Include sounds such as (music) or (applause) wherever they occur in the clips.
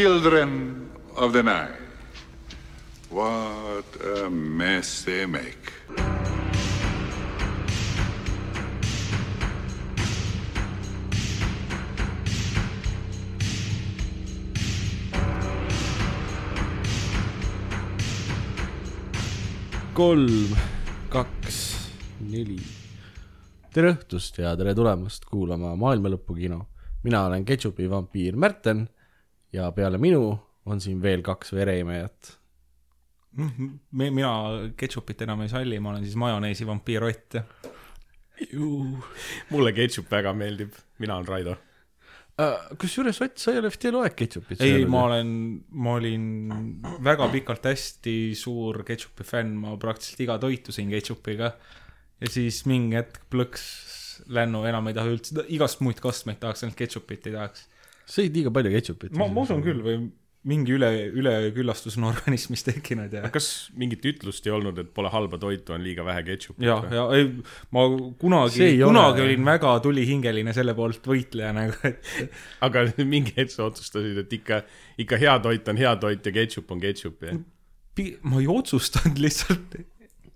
children of the night. What a mess they make. kolm, kaks, neli. tere õhtust ja tere tulemast kuulama Maailma Lõpu kino. mina olen Ketšupi vampiir Märten ja peale minu on siin veel kaks vereimejat. me, mina ketšupit enam ei salli, ma olen siis majoneesi vampiir Ott. mulle ketšup väga meeldib, mina olen Raido. Äh, kusjuures Ott, sa ei ole vist eluaeg ketšupit ei, ma olen, ma olin väga pikalt hästi suur ketšupi fänn, ma praktiliselt iga toitu sõin ketšupiga. ja siis mingi hetk plõks lännu, enam ei taha üldse, igast muid kastmeid tahaks, ainult ketšupit ei tahaks. Sõid liiga palju ketšupit. ma, ma usun küll või mingi üle, üleküllastus on organismis tekkinud ja. kas mingit ütlust ei olnud, et pole halba toitu, on liiga vähe ketšupit? ja, ja ei, ma kunagi kunagi ole- olin väga tulihingeline selle poolt võitleja nagu, et aga mingi hetk sa otsustasid, et ikka, ikka hea toit on hea toit ja ketšup on ketšup ja pi- ma ei otsustanud (laughs) lihtsalt,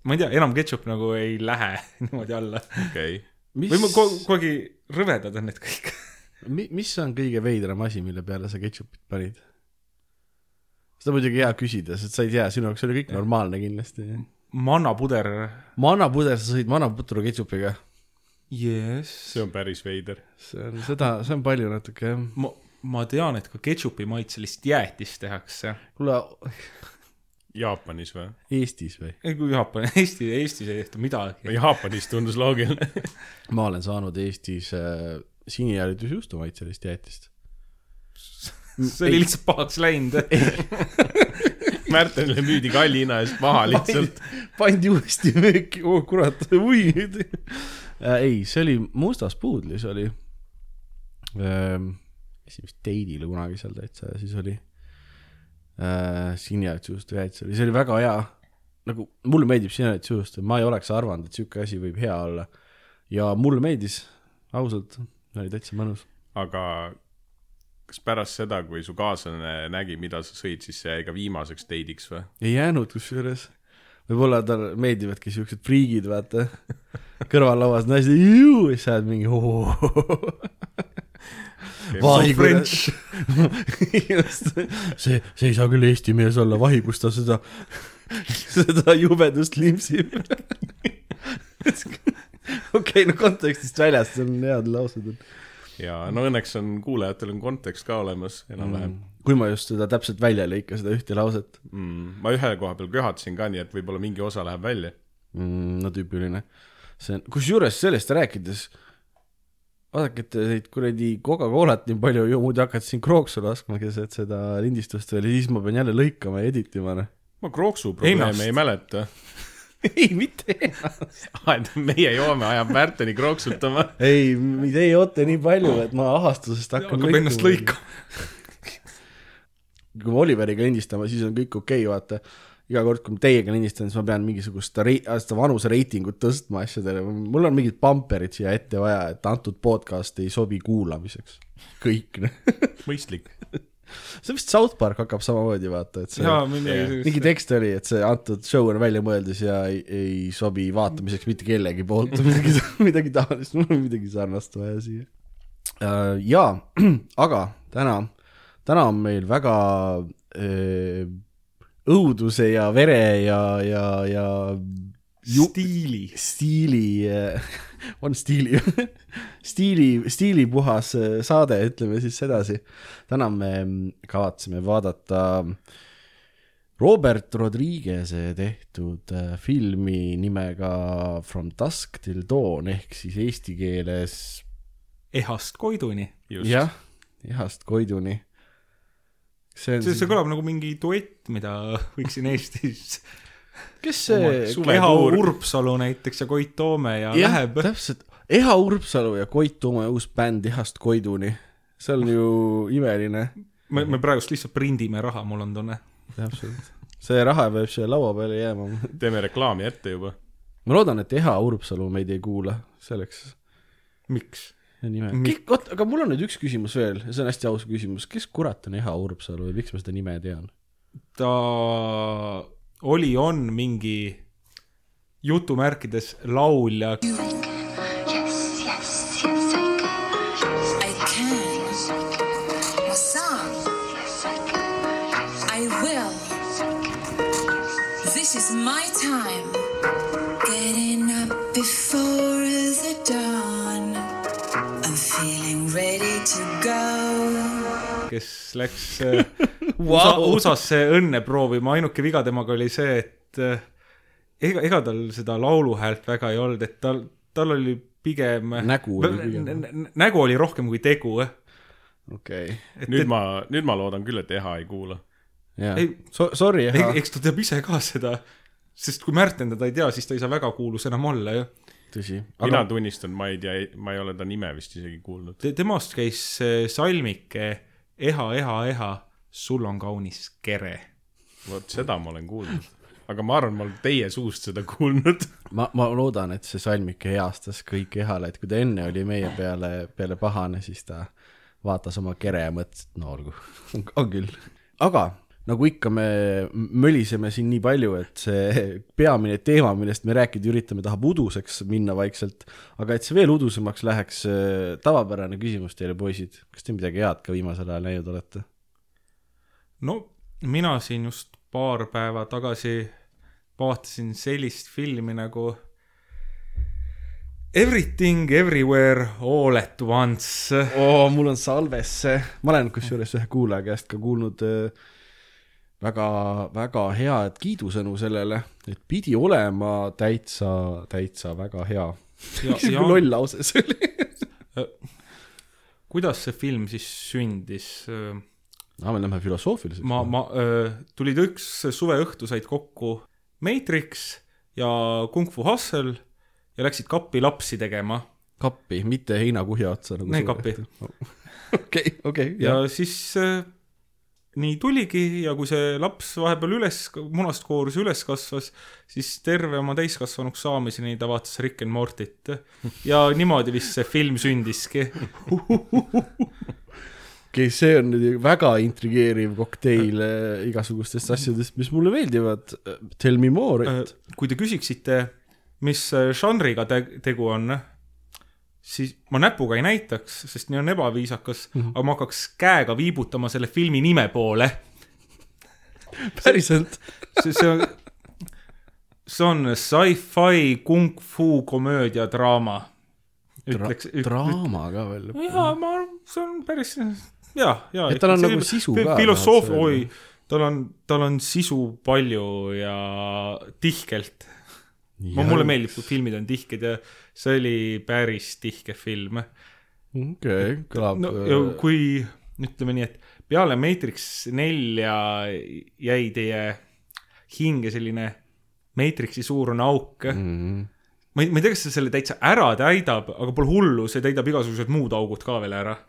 ma ei tea, enam ketšup nagu ei lähe (laughs) niimoodi alla. okei okay.. mis või, ma kogu, kogu aeg rõvedad on need kõik. (laughs) mi- mis on kõige veidram asi, mille peale sa ketšupit panid? seda on muidugi hea küsida, sest sa ei tea, sinu jaoks oli kõik normaalne kindlasti. mannapuder, manapuder, sa sõid manaputru ketšupiga. jess. see on päris veider. see on seda, see on palju natuke jah. ma, ma tean, et ka ketšupi maitselist jäätist tehakse. kuule, Jaapanis või? Eestis või? ei, kui Jaapan, (laughs) Eesti, Eestis ei tehta midagi. Jaapanis tundus loogiline. (laughs) ma olen saanud Eestis äh, sinijärjetusjuustu maitselist jäätist. (laughs) see oli lihtsalt pahaks läinud. (laughs) Märtenile müüdi kalli hinna eest maha lihtsalt. pandi uuesti müüki, oh kurat, ui. ei, see oli Mustas puudlis oli. esimest date'ile kunagi seal täitsa ja siis oli äh, sinijärjetusjuustu jäätis oli, see oli väga hea. nagu mulle meeldib sinijärjetusjuust, ma ei oleks arvanud, et sihuke asi võib hea olla. ja mulle meeldis, ausalt, oli täitsa mõnus. aga kas pärast seda, kui su kaaslane nägi, mida sa sõid, siis see jäi ka viimaseks date'iks või? ei jäänud kusjuures. võib-olla talle meeldivadki siuksed friigid, vaata. kõrvallauas naised, ja sa oled mingi oo. vahi, French. just, see, see ei saa küll eesti mees olla, vahi, kus ta seda, seda jubedust limpsib. (laughs) okei, no kontekstist väljas, see on head laused. ja no õnneks on kuulajatel on kontekst ka olemas enam-vähem kui ma just seda täpselt välja ei lõika, seda ühte lauset mm.. ma ühe koha peal köhatasin ka, nii et võib-olla mingi osa läheb välja. mm,. no tüüpiline. see on, kusjuures sellest rääkides, vaadake, et te neid kuradi Coca-Colat nii palju ju muidu hakkate siin krooksu laskma keset seda lindistust veel ja siis ma pean jälle lõikama ja editima, noh. ma krooksu probleeme ei mäleta. (laughs) (laughs) ei, mitte ennast. et meie joome ajab Märteni krooksutama. ei, te joote nii palju, et ma ahastusest hakkan hakkab ennast lõikama. kui ma Oliveriga lindistama, siis on kõik okei okay,, vaata. iga kord, kui ma teiega lindistan, siis ma pean mingisugust rei-, seda vanuse reitingut tõstma asjadele, mul on mingid bumperid siia ette vaja, et antud podcast ei sobi kuulamiseks. kõik, noh. mõistlik. (laughs) see vist South Park hakkab samamoodi vaata, et see midagi mingi tekst oli, et see antud show on välja mõeldud ja ei, ei sobi vaatamiseks mitte kellegi poolt, midagi, (laughs) midagi taolist, mul on midagi sarnast vaja siia. jaa, (clears throat) aga täna, täna on meil väga öö, õuduse ja vere ja, ja, ja ju- stiili. stiili, (laughs) on stiili, (laughs) stiili, stiilipuhas äh, saade, ütleme siis sedasi. täna me kavatseme vaadata Robert Rodriguez'e tehtud äh, filmi nimega From Dusk Till Dawn ehk siis eesti keeles ehast Koiduni. jah, ihast Koiduni. see on see, see kõlab nagu mingi duett, mida võiksin Eestis. Kes see Eha Urpsalu näiteks ja Koit Toome ja jah, läheb. täpselt, Eha Urpsalu ja Koit Toome uus bänd Ihast Koiduni, see on ju imeline, me, me praegust lihtsalt prindime raha, mul on tunne. täpselt. see raha peab siia laua peale jääma. teeme reklaami ette juba. ma loodan, et Eha Urpsalu meid ei kuula, selleks, miks? nime, oot, aga mul on nüüd üks küsimus veel ja see on hästi aus küsimus, kes kurat on Eha Urbsalu ja miks ma seda nime tean? ta oli, on mingi jutumärkides laulja, Yes, yes, yes. This is my time. Getting up before the dawn. I'm feeling ready to go. kes läks (laughs) äh, USA, USA-sse õnne proovima, ainuke viga temaga oli see, et äh, ega, ega tal seda lauluhäält väga ei olnud, et tal, tal oli pigem Nägu oli pigem. Nä- nä- nägu oli rohkem kui tegu. okei okay., nüüd ma, nüüd ma loodan küll, et Eha ei kuula. Ei- so,, sorry Eha, eks ta teab ise ka seda, sest kui Märten teda ei tea, siis ta ei saa väga kuulus enam olla ju. tõsi, mina aga tunnistan, ma ei tea, ma ei ole ta nime vist isegi kuulnud. Te, temast käis see salmike Eha, eha, eha, sul on kaunis kere. vot seda ma olen kuulnud. aga ma arvan, ma olen teie suust seda kuulnud. ma, ma loodan, et see salmike heastas kõik Ehale, et kui ta enne oli meie peale, peale pahane, siis ta vaatas oma kere ja mõtles, et no olgu, on küll. aga nagu ikka, me möliseme siin nii palju, et see peamine teema, millest me rääkida üritame, tahab uduseks minna vaikselt. aga et see veel udusemaks läheks, tavapärane küsimus teile, poisid, kas te midagi head ka viimasel ajal näinud olete? No mina siin just paar päeva tagasi vaatasin sellist filmi nagu Everything Everywhere All at Once. oo, mul on salves see, ma olen kusjuures ühe kuulaja käest ka kuulnud äh, väga, väga head kiidusõnu sellele, et pidi olema täitsa, täitsa väga hea. Sihuke (laughs) ja- loll lause see oli. kuidas see film siis sündis? aa, me läheme filosoofiliseks. ma, ma, tulid üks suveõhtu, said kokku Matrix ja Kung Fu Hustle ja läksid kappi lapsi tegema kappi, mitte heinakuhja otsa nagu. Nee, kappi. (laughs) okei, okei, ja siis äh, nii tuligi ja kui see laps vahepeal üles, munast koorus üles kasvas, siis terve oma täiskasvanuks saamiseni ta vaatas Rick and Mortit. ja niimoodi vist see film sündiski. (laughs) okei, see on nüüd väga intrigeeriv kokteil äh, igasugustest asjadest, mis mulle meeldivad. Tell me more, et kui te küsiksite, mis äh, žanriga te tegu on, siis ma näpuga ei näitaks, sest nii on ebaviisakas mm, -hmm. aga ma hakkaks käega viibutama selle filmi nime poole. (laughs) päriselt. see, see on, see on sci-fi kung fu komöödia draama. ütleks, draama ka veel. jaa, ma see on päris, jaa, jaa. Et tal on nagu sisu ka, filosoof, tahad sa oi tal on, tal on sisu palju ja tihkelt. ma, mulle meeldib, kui filmid on tihked ja see oli päris tihke film. okei, kõlab no ja kui ütleme nii, et peale Matrix nelja jäi teie hinge selline Matrixi suurune auk mm.. mm,. Ma ei, ma ei tea, kas see selle täitsa ära täidab, aga pole hullu, see täidab igasugused muud augud ka veel ära. (laughs)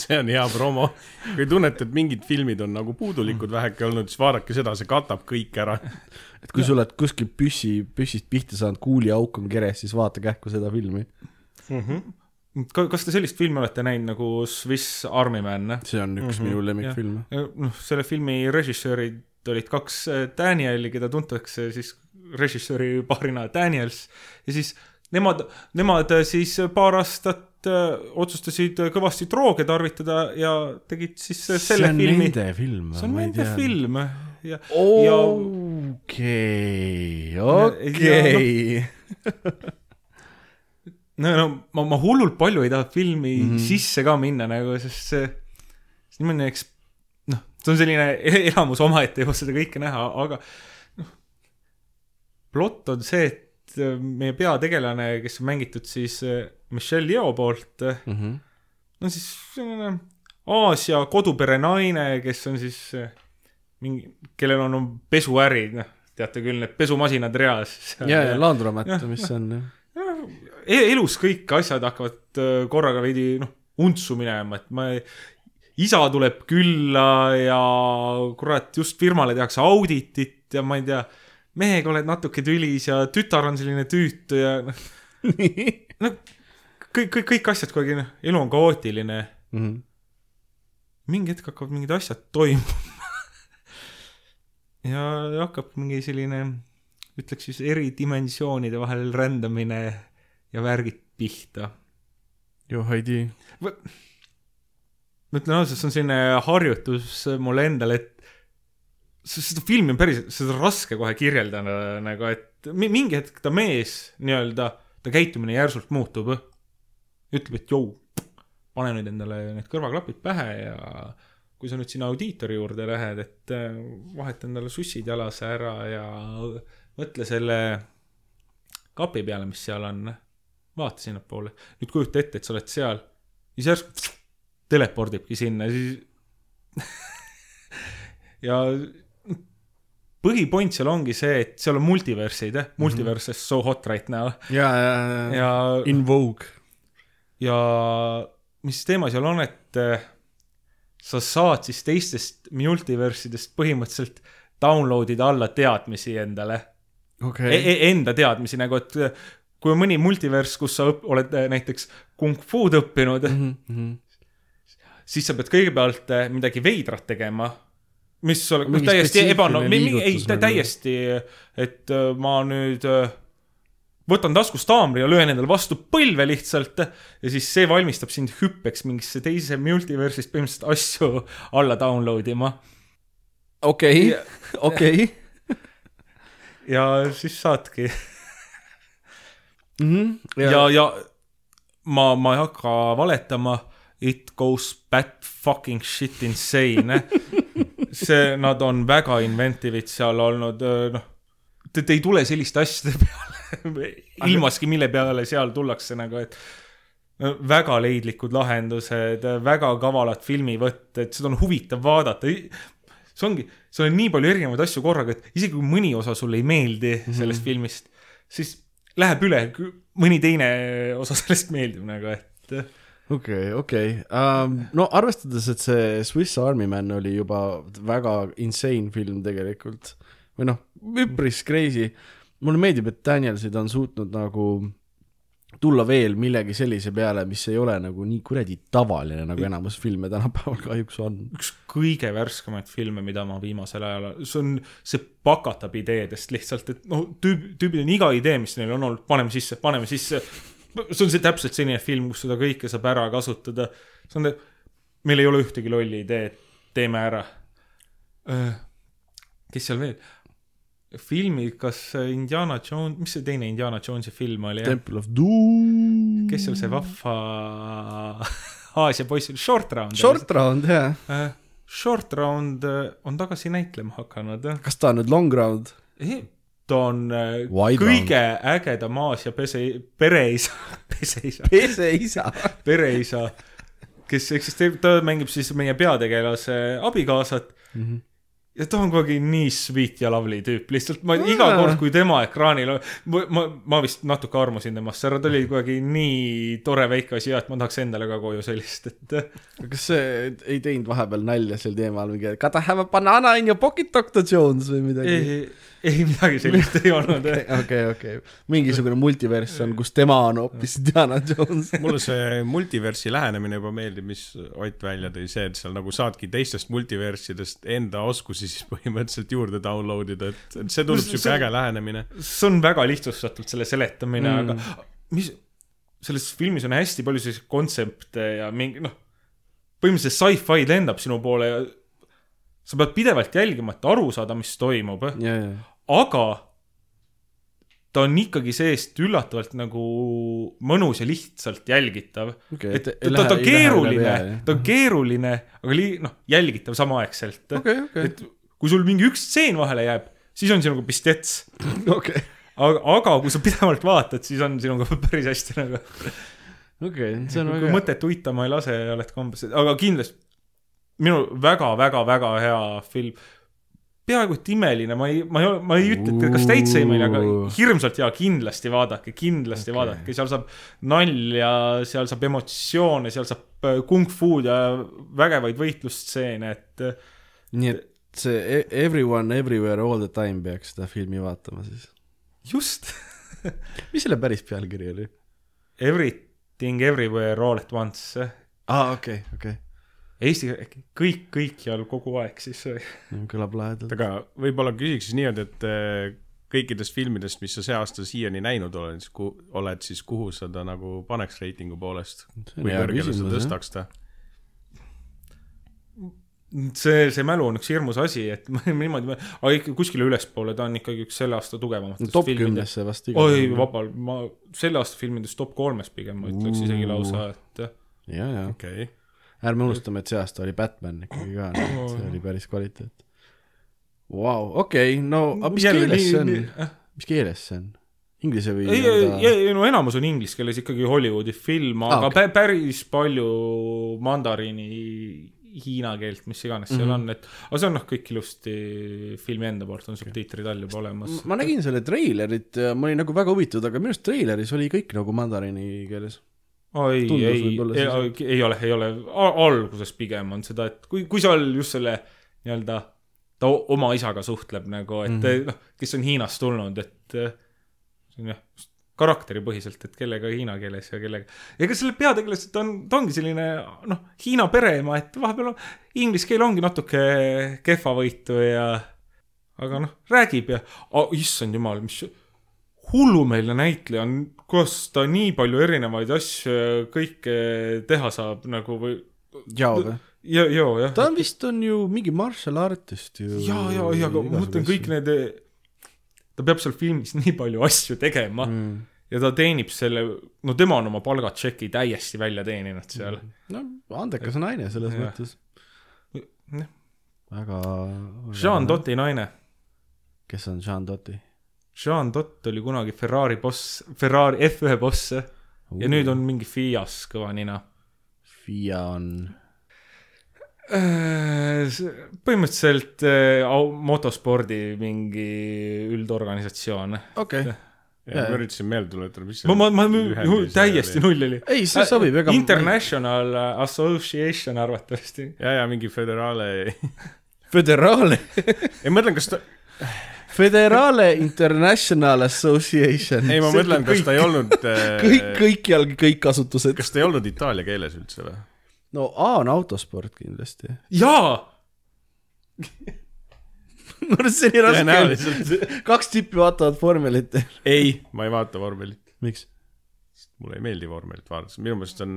see on hea promo. kui tunnete, et mingid filmid on nagu puudulikud väheke olnud, siis vaadake seda, see katab kõik ära. (laughs) et kui sa oled kuskil püssi, püssist pihta saanud, kuuliauk on keres, siis vaata kähku seda filmi. kas te sellist filmi olete näinud nagu Swiss Army Man? see on üks mm -hmm. minu lemmikfilme. noh, selle filmi režissöörid olid kaks äh, Danieli, keda tuntakse siis režissööri paarina Daniels ja siis nemad, nemad äh, siis paar aastat äh, otsustasid kõvasti drooge tarvitada ja tegid siis selle see on filmi. nende film. see on nende film ja, okei, okei. no, no ma, ma hullult palju ei taha filmi mm -hmm. sisse ka minna nagu, sest see, see niimoodi eks, see on selline e- elamus omaette, ei jõua seda kõike näha, aga noh, plott on see, et äh, meie peategelane, kes on mängitud siis äh, Michelle Yeoh poolt, Mhm. no siis selline Aasia kodupere naine, kes on siis äh, mingi, kellel on um- pesuäri, noh, teate küll, need pesumasinad reas. ja, ja laundromat mis on jah. E- elus kõik asjad hakkavad korraga veidi noh, untsu minema, et ma ei, isa tuleb külla ja kurat, just firmale tehakse auditit ja ma ei tea, mehega oled natuke tülis ja tütar on selline tüütu ja noh, no kõik, kõik, kõik asjad kuidagi noh, elu on kaootiline mm. -hmm. mingi hetk hakkavad mingid asjad toimuma (laughs) ja hakkab mingi selline ütleks siis eri dimensioonide vahel rändamine ja värgid pihta joo, Heidi. Ma ütlen ausalt, see on selline harjutus mulle endale, et seda filmi on päris, seda on raske kohe kirjeldada nagu, et mi- mingi hetk ta mees nii-öelda, ta käitumine järsult muutub. ütleb, et jõu, pane nüüd endale need kõrvaklapid pähe ja kui sa nüüd sinna audiitori juurde lähed, et äh, vaheta endale sussid jalas ära ja mõtle selle kapi peale, mis seal on. vaata sinnapoole, nüüd kujuta ette, et sa oled seal siis järsku telepordibki sinna, siis (laughs) ja põhipoint seal ongi see, et seal on multiversid, jah, multiverse is so hot right now ja, ja, ja, ja, in vogue. ja mis teema seal on, et eh, sa saad siis teistest multiversidest põhimõtteliselt download ida alla teadmisi endale okei e. E enda teadmisi nagu, et eh, kui on mõni multivers, kus sa õp- oled eh, näiteks kung fu'd õppinud mm, Mhm. Siis sa pead kõigepealt eh, midagi veidrat tegema, mis oleks Mingi täiesti eba-, spetsiifiline ei nagu. täiesti, et eh, ma nüüd eh, võtan taskust haamri ja löön endale vastu põlve lihtsalt ja siis see valmistab sind hüppeks mingisse teise multiversist põhimõtteliselt asju alla download ima. okei, (laughs) okei. ja siis saadki Mhm. ja, ja ma, ma ei hakka valetama, it goes bat fucking shit insane. (laughs) see, nad on väga inventive'id seal olnud, noh, te, te ei tule selliste asjade peale, ilmaski, mille peale seal tullakse nagu, et väga leidlikud lahendused, väga kavalad filmivõtted, seda on huvitav vaadata. see ongi, seal on nii palju erinevaid asju korraga, et isegi kui mõni osa sulle ei meeldi mm -hmm. sellest filmist, siis läheb üle, mõni teine osa sellest meeldib nagu, et okei, okei. no arvestades, et see Swiss Army Man oli juba väga insane film tegelikult või noh, üpris crazy. mulle meeldib, et Danielsid on suutnud nagu tulla veel millegi sellise peale, mis ei ole nagu nii kuradi tavaline, nagu enamus filme tänapäeval kahjuks on. üks kõige värskemaid filme, mida ma viimasel ajal, see on, see pakatab ideedest lihtsalt, et noh, tüüp, tüübid on iga idee, mis neil on olnud, paneme sisse, paneme sisse. See on see täpselt selline film, kus seda kõike saab ära kasutada. see on, meil ei ole ühtegi lolli ideed, teeme ära. kes seal veel? filmid, kas Indiana Jones, mis see teine Indiana Jonesi film oli? Temple of Doom. kes seal see vahva Aasia poiss oli, Short Round. Short Round, jah. Äh, Short Round äh, on tagasi näitlema hakanud. kas ta on nüüd Long Round? Ta on äh, Wide kõige ägedam Aasia pese, pereisa, (laughs) peseisa, pese isa. pereisa, kes eksisteerib, ta mängib siis meie peategelase abikaasat mm. -hmm ja ta on kuidagi nii sweet ja lovely tüüp, lihtsalt ma iga Aa. kord, kui tema ekraanil, ma, ma, ma vist natuke armusin temast ära, ta oli kuidagi nii tore väike asi ja et ma tahaks endale ka koju sellist, et kas see ei teinud vahepeal nalja sel teemal mingi Got to have a banana in your pocket, Doctor Jones või midagi? ei, midagi sellist ei olnud. (laughs) okei, okei, mingisugune multivers on, kus tema on hoopis Indiana Jones. (laughs) mulle see multiversi lähenemine juba meeldib, mis Ott välja tõi, see, et seal nagu saadki teistest multiverssidest enda oskusi siis põhimõtteliselt juurde download ida, et see tundub siuke äge lähenemine. see on väga lihtsustatult selle seletamine mm., aga mis, selles filmis on hästi palju selliseid kontsepte ja mingi noh, põhimõtteliselt sci-fi lendab sinu poole ja sa pead pidevalt jälgima, et aru saada, mis toimub, ja, ja, aga ta on ikkagi seest üllatavalt nagu mõnus ja lihtsalt jälgitav. Okei, et ta, ta lähe- on lähe üle keeruline ta on keeruline, aga li-, noh, jälgitav samaaegselt. Okei, okei, et kui sul mingi üks stseen vahele jääb, siis on sinuga pistets (laughs) okei, aga, aga kui sa pidevalt vaatad, siis on sinuga (laughs) päris hästi nagu, okei, see on kui väga, mõtet uitama ei lase, oled kombes, aga kindlasti minu väga-väga-väga hea film. Peaaegu et imeline, ma ei, ma ei, ma ei ütle, et kas täitsa imeline, aga hirmsalt hea, kindlasti vaadake, kindlasti okay. vaadake, seal saab nalja, seal saab emotsioone, seal saab äh, kung-fu'd ja vägevaid võitlusstseene, et äh, nii et see e- Everyone Everywhere All the Time peaks seda filmi vaatama siis. just (laughs) mis selle päris pealkiri oli? Everything Everywhere All at Once. aa, okei, okei. Eesti kõik, kõikjal kogu aeg siis. kõlab lahedalt. aga võib-olla küsiks siis niimoodi, et äh, kõikidest filmidest, mis sa see aasta siiani näinud oled, oled siis kuhu sa ta nagu paneks reitingu poolest? Kui kõrgele sa jah. tõstaks ta? see, see mälu on üks hirmus asi, et (laughs) ma niimoodi, aga ikka kuskile ülespoole, ta on ikkagi üks selle aasta tugevamatest top filmidest. kümnesse vast oi, vabal, ma selle aasta filmidest top kolmes pigem ma ütleks isegi lausa, et ja, ja, okei okay.. Ärme unustame, et see aasta oli Batman ikkagi ka, nii et see oli päris kvaliteet. Vau, okei, no aga mis Jälle keeles see on nii-, mis keeles see on? Inglise või ei, nii-öelda- ei, no enamus on inglise keeles ikkagi Hollywoodi film, Aa, aga okei. okay. päris palju mandariini hiina keelt, mis iganes seal Mhm. on, et aga see on noh, kõik ilusti filmi enda poolt on subtiitrid all juba olemas. ma nägin selle treilerit ja ma olin nagu väga huvitatud, aga minu arust treileris oli kõik nagu mandariini keeles. ei, Tundus ei, ei, ei ole, ei ole, alguses pigem on seda, et kui, kui seal just selle nii-öelda ta oma isaga suhtleb nagu, et mm. -hmm. noh, kes on Hiinast tulnud, et eh, see on jah, karakteripõhiselt, et kellega hiina keeles ja kellega. ega selle peategelased on, ta ongi selline noh, Hiina pereema, et vahepeal on, inglise keel ongi natuke kehvavõitu ja aga noh, räägib ja oh,, issand jumal, mis hullumeelne näitleja on, kuidas ta nii palju erinevaid asju ja kõike teha saab nagu või jaa või? ja, ja, jah. ta on vist on ju mingi martial artist ju. ja, ja, ja, aga ma mõtlen kõik need, ta peab seal filmis (laughs) nii palju asju tegema mm. mm.. ja ta teenib selle, no tema on oma palgatšeki täiesti välja teeninud seal no andekas naine selles Jah. mõttes. mm.. väga. Jean. Dotti naine. kes on Jean Dotti? Jean Dott oli kunagi Ferrari boss, Ferrari F1 boss ja nüüd on mingi Fias kõva nina. FIA on. Äh, põhimõtteliselt äh, motospordi mingi üldorganisatsioon. okei okay.. ja ma üritasin meelde tuletada, mis ma, ma, ma täiesti null oli. ei, see sobib, ega. International Association arvatavasti. ja, ja mingi föderaale, (laughs) Föderale, ei ma mõtlen, kas ta, (laughs) Federale International Association. ei ma mõtlen, kas ta ei olnud (laughs) äh, kõik, kõikjal kõik asutused. kas ta ei olnud itaalia keeles üldse või? no A on autosport kindlasti. jaa, (laughs) no see on nii raske kaks tüüpi vaatavad vormelit. ei, ma ei vaata vormelit. miks? Mulle ei meeldi vormelit vaadata, minu meelest on,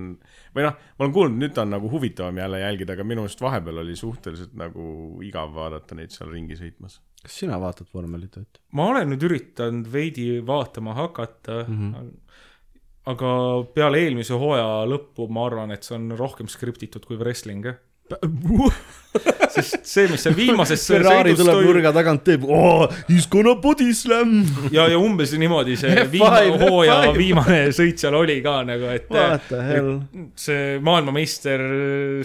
või noh, ma olen kuulnud, nüüd ta on nagu huvitavam jälle jälgida, aga minu meelest vahepeal oli suhteliselt nagu igav vaadata neid seal ringi sõitmas. kas sina vaatad vormelit, Ott? ma olen nüüd üritanud veidi vaatama hakata mm. -hmm. aga peale eelmise hooaja lõppu ma arvan, et see on rohkem skriptitud kui wrestling. (laughs) sest see, mis seal viimases (laughs) Ferrari tuleb toimub nurga tagant, teeb oh, he's gonna body slam. (laughs) ja, ja umbes niimoodi see F5, viimane hooaja F5. viimane sõit seal oli ka nagu, et hell? see maailmameister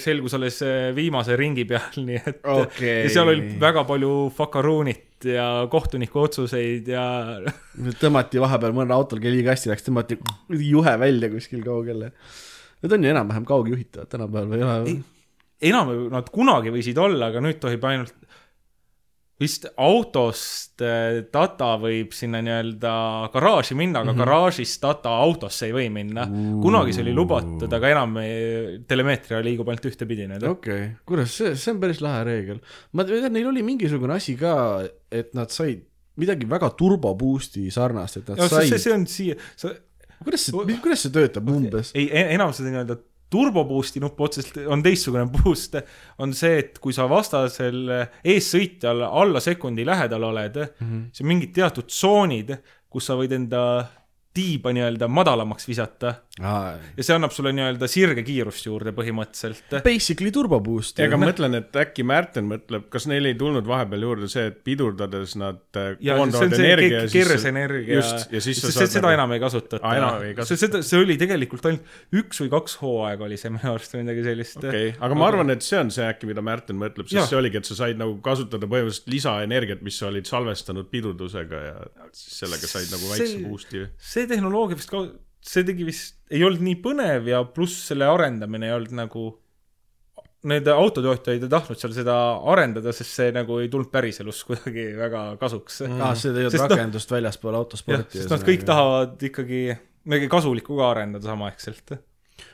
selgus alles viimase ringi peal, nii et Okei. ja seal oli väga palju fakaruunit ja kohtuniku otsuseid ja tõmmati vahepeal mõnel autol, kelle kasti läks, tõmmati juhe välja kuskil kaugele. Need on ju enam-vähem kaugjuhitavad tänapäeval või ei ole? Enam nad kunagi võisid olla, aga nüüd tohib ainult vist autost äh, data võib sinna nii-öelda garaaži minna, aga mm -hmm. garaažist data autosse ei või minna. kunagi see oli lubatud, aga enam ei, telemeetria liigub ainult ühtepidi nüüd. okei okay., kuras, see, see on päris lahe reegel. ma tean, neil oli mingisugune asi ka, et nad said midagi väga turbo boost'i sarnast, et nad see, said see, on siia, sa kuidas see, kuidas see töötab umbes? ei, enam seda nii-öelda turbo boost'i nupp otseselt on teistsugune boost, on see, et kui sa vastasel eessõitjal alla sekundi lähedal oled mm. -hmm. siis on mingid teatud tsoonid, kus sa võid enda tiiba nii-öelda madalamaks visata ja see annab sulle nii-öelda sirge kiirust juurde põhimõtteliselt. Basically turbo boost. aga ma mõtlen, et äkki Märten mõtleb, kas neil ei tulnud vahepeal juurde see, et pidurdades nad äh, ja koondavad energia ke- keeresenergia, just, ja siis sa saad seda enam ei kasutata Aa, enam ei kasutata. seda, see oli tegelikult ainult üks või kaks hooaega oli see minu arust või midagi sellist. okei okay., aga ma arvan, et see on see äkki, mida Märten mõtleb, sest see oligi, et sa said nagu kasutada põhimõtteliselt lisaenergiat, mis sa olid salvestanud pidurdusega ja siis sellega said nagu väikse See- boost'i. see tehnoloogia vist ka, see tegi vist, ei olnud nii põnev ja pluss selle arendamine ei olnud nagu, need autotootjad ei tahtnud seal seda arendada, sest see nagu ei tulnud päriselus (laughs) kuidagi väga kasuks mm.. aa, see ei olnud noh- rakendust väljaspool jah, autosporti. sest nad kõik. tahavad ikkagi midagi kasulikku ka arendada samaaegselt.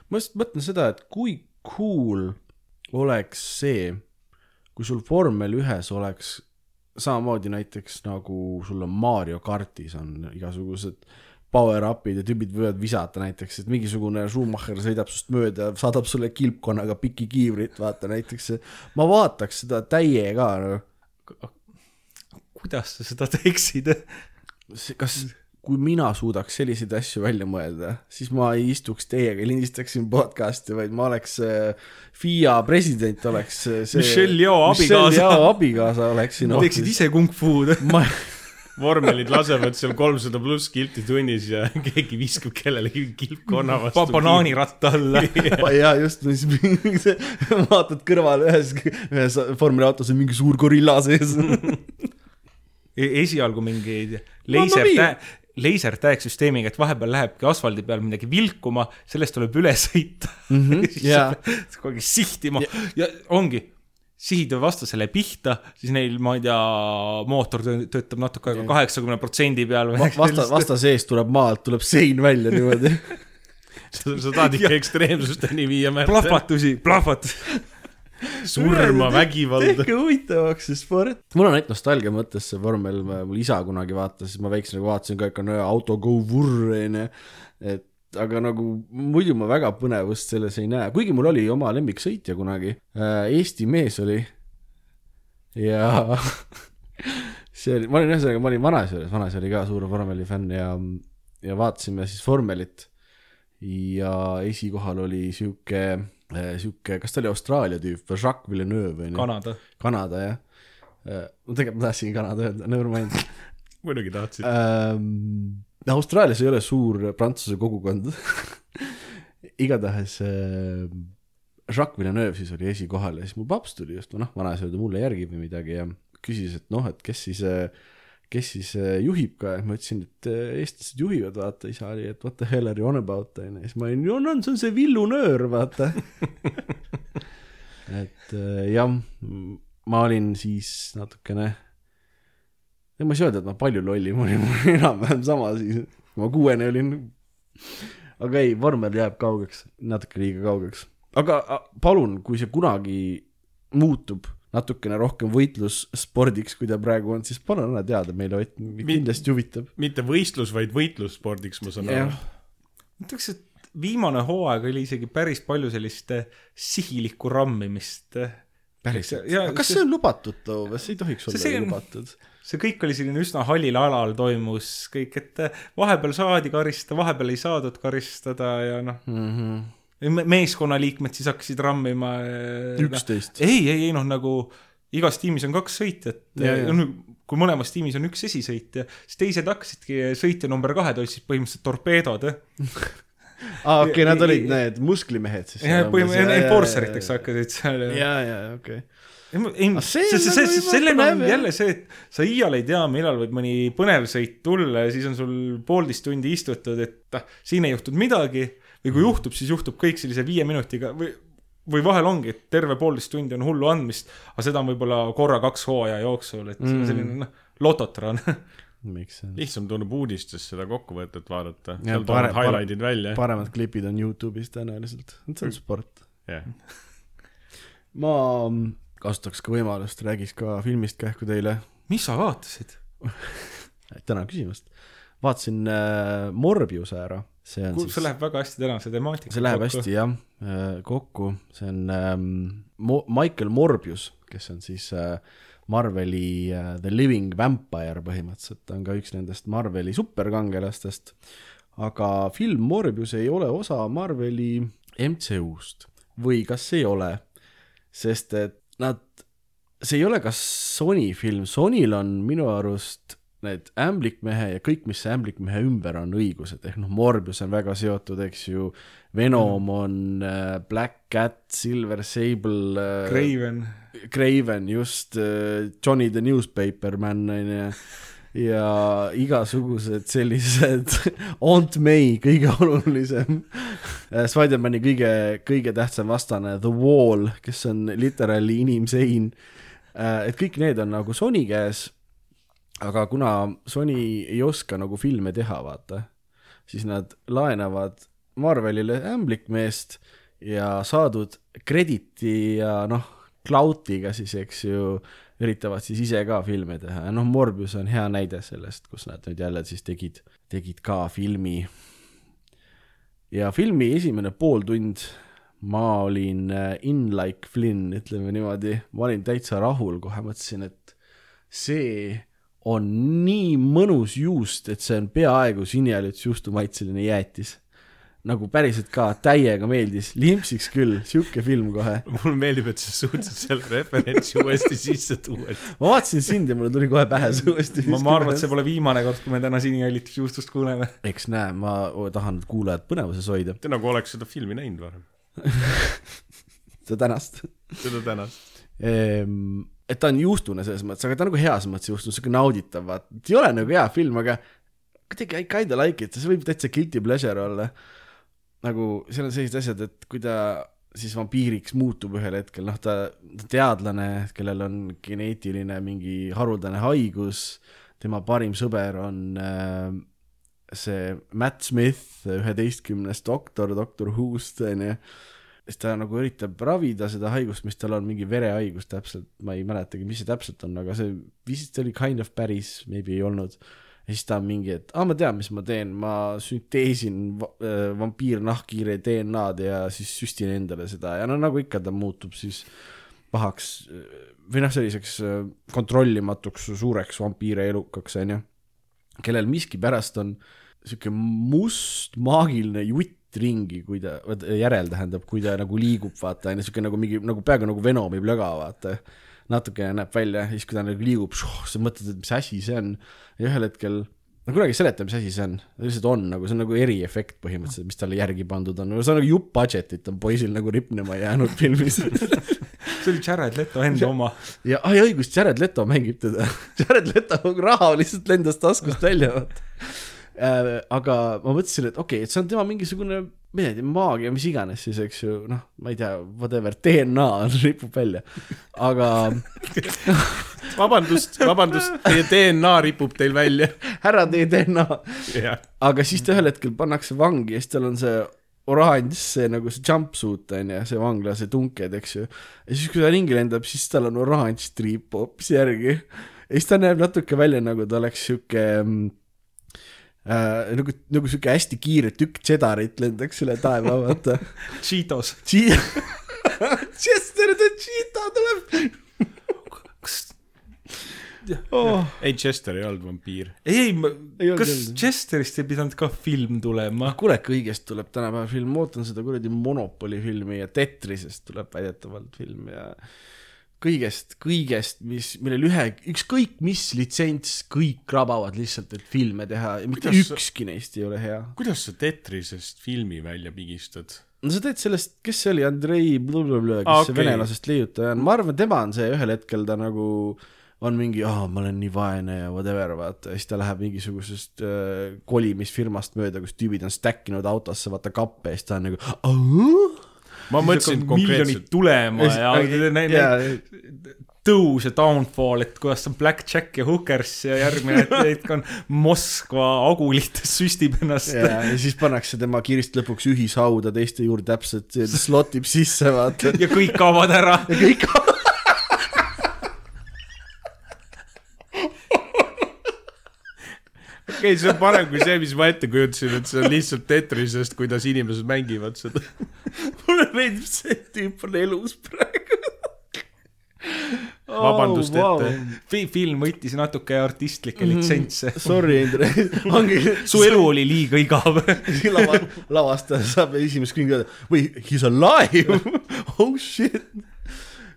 ma just mõtlen seda, et kui cool oleks see, kui sul vormel ühes oleks samamoodi näiteks nagu sul on Mario kartis on igasugused power-up'id ja tüübid võivad visata näiteks, et mingisugune Schumacher sõidab sinust mööda ja saadab sulle kilpkonnaga piki kiivrit, vaata näiteks. ma vaataks seda täiega, kuidas sa seda teeksid? kas, kui mina suudaks selliseid asju välja mõelda, siis ma ei istuks teiega lindistaksin podcast'i, vaid ma oleks äh, FIA president oleks äh, see Michelle Michelle abikaasa. Yeoh abikaasa oleksin teeksid ise kung fu'd. ma, vormelid lasevad seal kolmsada pluss kilti tunnis ja (laughs) keegi viskab kellelegi kilpkonna vastu. banaaniratta alla. (laughs) ja just, mis (laughs) vaatad kõrvale ühes, ühes vormeli autos on mingi suur gorilla sees. E-, esialgu mingi Mamma mia! leisertäe, leisertäeksüsteemiga, et vahepeal lähebki asfaldi peal midagi vilkuma, sellest tuleb üle sõita mm. Mhm, -hmm, jaa. kogu aeg sihtima ja. ja ongi, sihid vastasele pihta, siis neil, ma ei tea, mootor tö- töötab natuke aega kaheksakümne protsendi peal või vasta, vasta seest tuleb maalt, tuleb sein välja niimoodi. (laughs) sa, sa tahad ikka ekstreemsusteni viia, Märt. plahvatusi, plahvatus. surma, vägivalda. tehke huvitavaks see sport. mul on ainult nostalgia mõttes see vormel, mul isa kunagi vaatas, siis ma väiksena nagu vaatasin ka ikka no auto go vurr onju, et aga nagu muidu ma väga põnevust selles ei näe, kuigi mul oli oma lemmiksõitja kunagi, Eesti mees oli ja (laughs) see oli, ma olin ühesõnaga, ma olin vanaisa juures, vanaisa oli ka suur vormeli fänn ja, ja vaatasime siis vormelit ja esikohal oli sihuke, sihuke, kas ta oli Austraalia tüüp või Jacques Villeneuve onju. Kanada. Kanada jah. ma tegelikult ma tahtsin Kanada öelda, never mind (laughs) muidugi tahtsid. ähm,. Austraalias ei ole suur prantsuse kogukond. (laughs) igatahes äh, Jacques Villeneuve siis oli esikohal ja siis mu paps tuli just, noh, vanaisa oli mulle järgi või midagi ja küsis, et noh, et kes siis, kes siis äh, juhib ka ja ma ütlesin, et äh, eestlased juhivad, vaata, isa oli, et what the hell are you on about onju, siis ma olin, no no see on see Villeneuve, vaata. (laughs) et äh, jah, ma olin siis natukene ei, ma ei saa öelda, et ma palju lollim olin, mul oli enam-vähem sama siis, kui ma kuuene olin. aga ei, vormel jääb kaugeks, natuke liiga kaugeks. aga palun, kui see kunagi muutub natukene rohkem võitlusspordiks, kui ta praegu on, siis palun anna teada meile, kindlasti huvitab. mitte võistlus, vaid võitlusspordiks, ma saan aru., ütleks, et viimane hooaeg oli isegi päris palju sellist eh, sihilikku rammimist. päriselt. Ja aga kas see- see on lubatud too või see ei tohiks See- olla see ju on- lubatud? See kõik oli selline üsna hallil alal toimus kõik, et eh, vahepeal saadi karistada, vahepeal ei saadud karistada ja noh, Mhm. meeskonnaliikmed siis hakkasid rammima. üksteist. ei, ei, ei noh, nagu igas tiimis on kaks sõitjat Ja, ja.. kui mõlemas tiimis on üks esisõitja, siis teised hakkasidki sõitja number kahed hoidsid põhimõtteliselt torpeedod. aa, okei, nad Ja- olid need musklimehed siis. jah, põhimõtteliselt enforceriteks hakkasid seal. ja, ja, okei. ei, nagu sellega on jah. jälle see, et sa iial ei tea, millal võib mõni põnev sõit tulla ja siis on sul poolteist tundi istutud, et ah, siin ei juhtunud midagi või kui juhtub, siis juhtub kõik sellise viie minutiga või, või vahel ongi, et terve poolteist tundi on hullu andmist, aga seda on võib-olla korra-kaks hooaja jooksul, et mm. selline noh, on? lihtsam tundub uudistes seda kokkuvõtet vaadata, seal pare- tulevad highlight'id välja. paremad klipid on Youtube'is tõenäoliselt, see on sport. jah, ma kasutaks ka võimalust, räägiks ka filmist kähku teile. mis sa vaatasid? (laughs) tänan küsimast. vaatasin äh, Morbiuse ära, see on see siis, läheb väga hästi tänase temaatikaga see läheb hästi jah äh, kokku, see on ähm, Mo- Michael Morbius, kes on siis äh, Marveli äh, The Living Vampire põhimõtteliselt, ta on ka üks nendest Marveli superkangelastest. aga film Morbius ei ole osa Marveli MCU-st või kas ei ole, sest et nad, see ei ole ka Sony film, Sonyl on minu arust need ämblikmehe ja kõik, mis ämblikmehe ümber on õigused, ehk noh, Morbius on väga seotud, eks ju, Venom on äh, Black Cat, Silver Sable äh,, Craven. Craven just äh,, Johnny the Newspaper Man on ju, ja igasugused sellised, (laughs) Aunt May, kõige olulisem, Spider-mani kõige, kõige tähtsam vastane, The Wall, kes on literaali inimsein, et kõik need on nagu Sony käes, aga kuna Sony ei oska nagu filme teha, vaata, siis nad laenavad Marvelile ämblikmeest ja saadud krediti ja noh, clout'iga siis, eks ju, üritavad siis ise ka filme teha. Ja noh, Morbius on hea näide sellest, kus nad nüüd jälle siis tegid, tegid ka filmi. Ja filmi esimene pooltund ma olin äh, in like Flynn, ütleme niimoodi, ma olin täitsa rahul, kohe mõtlesin, et see on nii mõnus juust, et see on peaaegu sinialüts juustumaitseline jäätis. Nagu päriselt ka, täiega meeldis, limpsiks küll, sihuke film kohe. mulle meeldib, et sa suutsid selle referentsi uuesti sisse tuua. ma vaatasin sind ja mulle tuli kohe pähe see uuesti. ma, ma arvan, et see pole viimane kord, kui me täna sinijällitusjuustust kuuleme. eks näe, ma tahan kuulajad põnevuses hoida, te nagu oleks seda filmi näinud varem, (laughs) seda tänast seda tänast. Ehm, et ta on juustune selles mõttes, aga ta on nagu heas mõttes juustune, siuke nauditav, vaat, ei ole nagu hea film, aga kuidagi I kinda like it, see võib täitsa guilty pleasure olla. Nagu seal on sellised asjad, et kui ta siis vampiiriks muutub ühel hetkel, noh, ta teadlane, kellel on geneetiline mingi haruldane haigus, tema parim sõber on äh, see Matt Smith, üheteistkümnes doktor Doctor Who'st onju siis ta nagu üritab ravida seda haigust, mis tal on, mingi verehaigus täpselt, ma ei mäletagi, mis see täpselt on, aga see vist oli kind of päris, maybe ei olnud. Ja siis ta mingi, et aa, ma tean, mis ma teen, ma sünteesin äh, vampiirnahkhiire DNA-d ja siis süstin endale seda. Ja no nagu ikka, ta muutub siis pahaks äh, või noh, selliseks äh, kontrollimatuks suureks vampiire elukaks, onju, kellel miskipärast on sihuke must maagiline jutt ringi, kui ta, järel tähendab, kui ta nagu liigub, vaata, onju, sihuke nagu mingi, nagu peaaegu nagu Venomi plöga, vaata. Natuke näeb välja, siis kui ta nagu liigub, sa mõtled, et mis asi see on. ja ühel hetkel, no kunagi ei seleta, mis asi see on, lihtsalt on nagu, see on nagu eriefekt põhimõtteliselt, mis talle järgi pandud on, see on nagu jupp budget'it on poisil nagu ripnema jäänud filmis (laughs) see oli Jared Leto enda oma. ja, ai õigus, Jared Leto mängib teda. (laughs) Jared Leto raha lihtsalt lendas taskust välja, vaata. Aga ma mõtlesin, et okei okay,, et see on tema mingisugune, ma ei tea, maagia, mis iganes siis, eks ju, noh, ma ei tea, whatever, DNA (laughs) ripub välja. aga (laughs) vabandust, vabandust, teie DNA ripub teil välja. härra teie DNA, jah, aga siis ta ühel hetkel pannakse vangi ja siis tal on see oranž, see nagu see jumpsuit on ju, see vangla, see tunked, eks ju. ja siis, kui ta ringi lendab, siis tal on oranž triip hoopis järgi. ja siis ta näeb natuke välja nagu ta oleks sihuke mm, äh, nagu, nagu sihuke hästi kiire tükk tšedarit lendaks üle taeva, vaata. (laughs) Cheetos. (laughs) Chester the Cheetah tuleb kas, oh.. ei Chester ei olnud vampiir. ei, ei, Ei olnud kas olnud. Chesterist ei pidanud ka film tulema? kuule, kõigest tuleb tänapäeval film, ma ootan seda kuradi Monopoli filmi ja Tetrisest tuleb väidetavalt film ja kõigest, kõigest, mis, millel ühe, ükskõik mis litsents, kõik krabavad lihtsalt, et filme teha ja mitte Kuidas sa- ükski neist ei ole hea. kuidas sa Tetrisest filmi välja pigistad? no sa teed sellest, kes see oli, Andrei blablabla, kes ah, see venelasest leiutaja on, ma arvan, tema on see ühel hetkel ta nagu on mingi, aa, ma olen nii vaene ja whatever, vaata, ja siis ta läheb mingisugusest äh, kolimisfirmast mööda, kus tüübid on stack inud autosse, vaata kappe. Ja siis ta on nagu, ma mõtlesin miljonid tulema ja neid ja, tõus ja downfall, et kuidas on Blackjack ja Hookers ja järgmine (laughs) hetk on Moskva agulites süstib ennast. ja, ja siis pannakse tema kirst lõpuks ühishauda teiste juurde täpselt, slot ib sisse, vaata. ja kõik kaovad ära. ja kõik okei, see on parem kui see, mis ma ette kujutasin, et see on lihtsalt Tetrisest, kuidas inimesed mängivad seda. mulle meeldib see, et tüüp on elus praegu. Vabandust ette. Fi- film võttis natuke artistlikke litsentse. Sorry, Indre, ongi su elu oli liiga igav. (laughs) lava, lavastaja saab esimest künga öelda või he is alive, (laughs) oh shit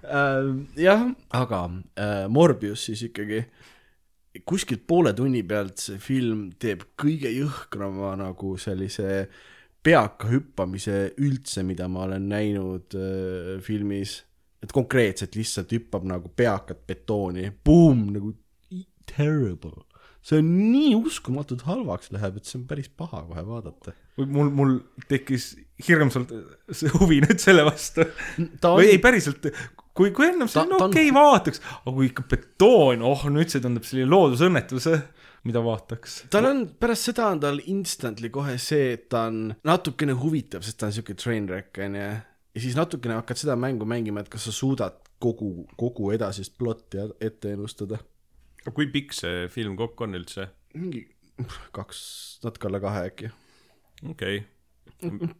uh,. jah, aga uh, Morbius siis ikkagi kuskilt poole tunni pealt see film teeb kõige jõhkrama nagu sellise peaka hüppamise üldse, mida ma olen näinud uh, filmis. et konkreetselt lihtsalt hüppab nagu peakat betooni, boom nagu terrible. see on nii uskumatult halvaks läheb, et see on päris paha kohe vaadata. mul, mul tekkis hirmsalt see huvi nüüd selle vastu. on või ei, päriselt, kui, kui ennem see on on- okei okay, vaataks, aga kui ikka betoon, oh nüüd see tundub selline loodusõnnetus. mida vaataks. tal on, pärast seda on tal instantly kohe see, et ta on natukene huvitav, sest ta on siuke train wreck onju. ja siis natukene hakkad seda mängu mängima, et kas sa suudad kogu, kogu edasist plotti ette ennustada. kui pikk see film kokku on üldse? mingi kaks, natuke alla kahe äkki. okei okay.,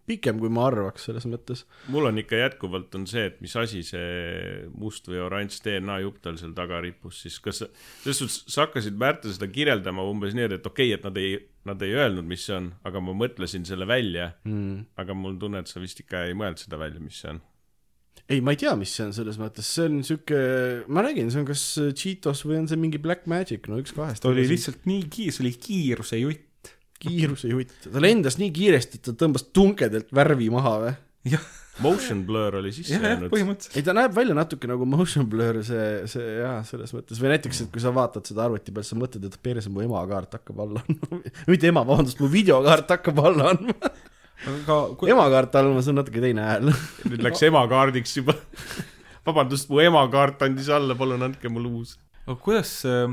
pikem, kui ma arvaks selles mõttes. mul on ikka jätkuvalt on see, et mis asi see must või oranž DNA jupp tal seal taga rippus, siis kas selles suhtes sa hakkasid Märta seda kirjeldama umbes nii, et okei okay,, et nad ei, nad ei öelnud, mis see on, aga ma mõtlesin selle välja mm.. aga mul on tunne, et sa vist ikka ei mõelnud seda välja, mis see on. ei, ma ei tea, mis see on selles mõttes, see on siuke, ma räägin, see on kas Cheetos või on see mingi Black Magic, no üks kahest. ta oli lihtsalt nii kiire, see oli kiiruse jutt. Kiiruse jutt, ta lendas nii kiiresti, et ta tõmbas tunkedelt värvi maha või? Motion blur oli sisse jäänud. ei, ta näeb välja natuke nagu motion blur, see, see jaa, selles mõttes või näiteks, et kui sa vaatad seda arvuti peal, sa mõtled, et perse mu emakaart hakkab alla andma (laughs) mitte ema, vabandust, mu videokaart hakkab alla andma. aga ku- emakaart all see on natuke teine hääl. (laughs) nüüd läks emakaardiks juba. (laughs) vabandust, mu emakaart andis alla, palun andke mulle uus. aga kuidas see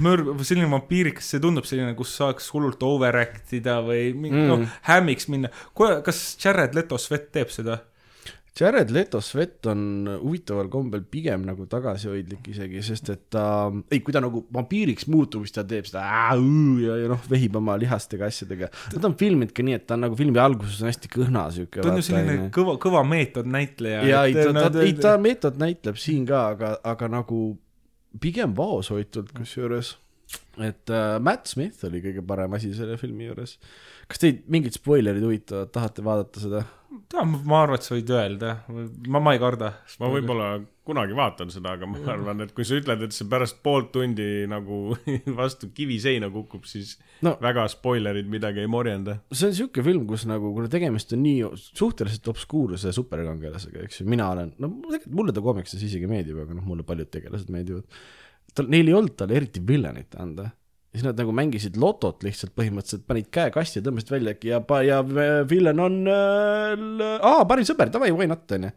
mörg, selline vampiirikas, see tundub selline, kus saaks hullult overact ida või mingi mm., noh, hämmiks minna. kas Jared Leto Svet teeb seda? Jared Leto Svet on huvitaval kombel pigem nagu tagasihoidlik isegi, sest et ta, ei, kui ta nagu vampiiriks muutub, siis ta teeb seda ää, ja, ja noh, vehib oma lihastega asjadega. ta on filminud ka nii, et ta on nagu filmi alguses on hästi kõhna siuke. ta on ju selline kõva, kõva meetodnäitleja. ja ei, ta, ta, ei ta meetod näitleb siin ka, aga, aga nagu pigem vaoshoitult kusjuures. et äh, Matt Smith oli kõige parem asi selle filmi juures. kas teid mingid spoilerid huvitavad, tahate vaadata seda? ma arvan, et sa võid öelda, ma, ma ei karda. ma võib-olla kunagi vaatan seda, aga ma arvan, et kui sa ütled, et see pärast poolt tundi nagu (laughs) vastu kiviseina kukub, siis No. väga spoilerid midagi ei morjenda. see on siuke film, kus nagu, kuna tegemist on nii suhteliselt obskuurse superkangelasega, eks ju, mina olen, no tegelikult mulle ta komiksis isegi meeldib, aga noh, mulle paljud tegelased meeldivad. tal, neil ei olnud talle eriti villanit anda. siis nad nagu mängisid lotot lihtsalt põhimõtteliselt, panid käe kasti ja tõmbasid välja ja, ja villan on äh,, aa, parim sõber, davai, why not, onju.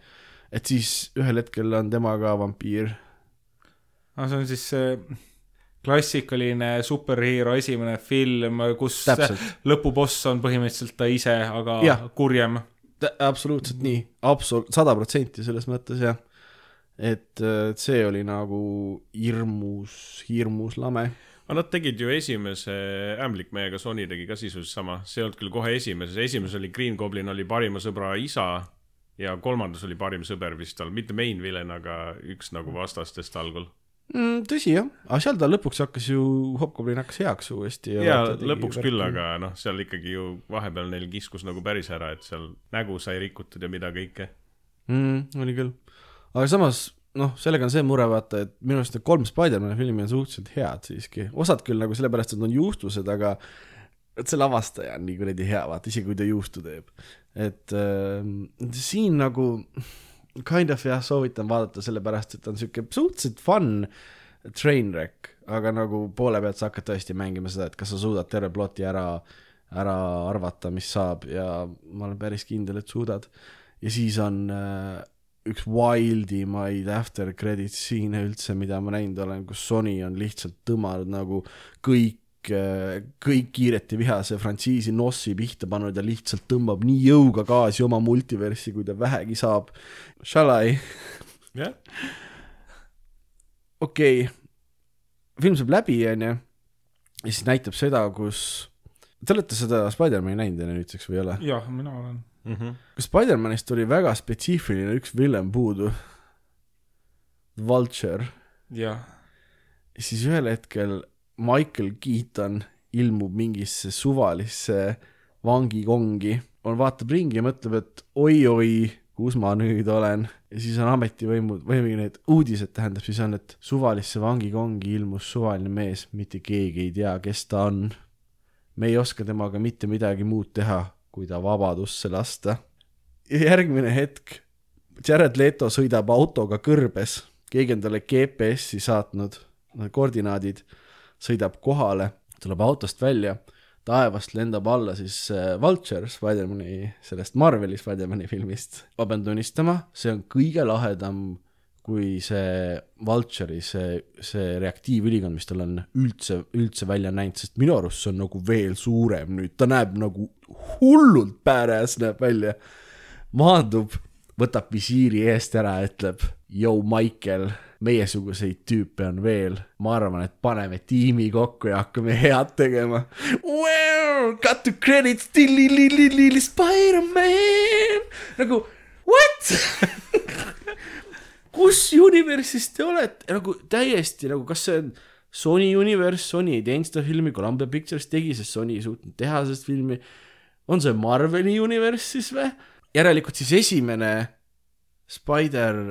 Et siis ühel hetkel on tema ka vampiir. aga see on siis see klassikaline superhero esimene film, kus Täpselt. lõpuboss on põhimõtteliselt ta ise, aga Jah. kurjem. absoluutselt nii, absoluut, sada protsenti selles mõttes jah. et äh, see oli nagu hirmus, hirmus lame aga nad tegid ju esimese Ämblikmehega, Sony tegi ka sisuliselt sama, see ei olnud küll kohe esimeses, esimeses oli Green Goblin oli parima sõbra isa ja kolmandas oli parim sõber vist tal, mitte main villain, aga üks nagu vastastest algul. mm,. tõsi jah, aga seal ta lõpuks hakkas ju, Hobgoblin hakkas heaks uuesti. ja lõpuks küll, aga noh, seal ikkagi ju vahepeal neil kiskus nagu päris ära, et seal nägu sai rikutud ja mida kõike. mm,. oli küll, aga samas noh, sellega on see mure vaata, et minu arust need kolm Spider-man'i filmi on suhteliselt head siiski, osad küll nagu sellepärast, et on juustused, aga et see lavastaja on nii kuradi hea, vaata isegi kui ta juustu teeb. et äh, siin nagu kind of jah, soovitan vaadata sellepärast, et on siuke suhteliselt fun train wreck, aga nagu poole pealt sa hakkad tõesti mängima seda, et kas sa suudad terve ploti ära, ära arvata, mis saab ja ma olen päris kindel, et suudad. ja siis on äh, üks wildimaid after credits scene'e üldse, mida ma näinud olen, kus Sony on lihtsalt tõmmanud nagu kõik, kõik kiireti vihase frantsiisi nossi pihta pannud ja lihtsalt tõmbab nii jõuga gaasi oma multiversi, kui ta vähegi saab. Shall I? jah, okei film saab läbi, onju, ja siis näitab seda, kus, te olete seda Spider-man'i näinud enne nüüdseks või ei ole? jah, mina olen. kas Spider-manist oli väga spetsiifiline üks villain puudu? Vulture, jah, siis ühel hetkel Michael Keaton ilmub mingisse suvalisse vangikongi, on, vaatab ringi ja mõtleb, et oi-oi, kus ma nüüd olen. ja siis on ametivõimud või või need uudised tähendab siis on, et suvalisse vangikongi ilmus suvaline mees, mitte keegi ei tea, kes ta on. me ei oska temaga mitte midagi muud teha, kui ta vabadusse lasta. ja järgmine hetk Jared Leto sõidab autoga kõrbes, keegi on talle GPS-i saatnud, koordinaadid, sõidab kohale, tuleb autost välja, taevast lendab alla siis äh, Vulture Spider-man'i, sellest Marveli Spider-man'i filmist. ma pean tunnistama, see on kõige lahedam kui see Vulture'i see, see reaktiivülikond, mis tal on üldse, üldse välja näinud, sest minu arust see on nagu veel suurem nüüd, ta näeb nagu hullult badass näeb välja. maandub, võtab visiiri eest ära, ütleb, Yo Michael, meiesuguseid tüüpe on veel, ma arvan, et paneme tiimi kokku ja hakkame head tegema well,. Got to credits, Spider-man, nagu what? (laughs) kus universis te olete, nagu täiesti nagu, kas see on Sony Universe, Sony ei teinud seda filmi, Columbia Pictures tegi, sest Sony ei suutnud teha sellest filmi. on see Marveli Universe siis või? järelikult siis esimene Spider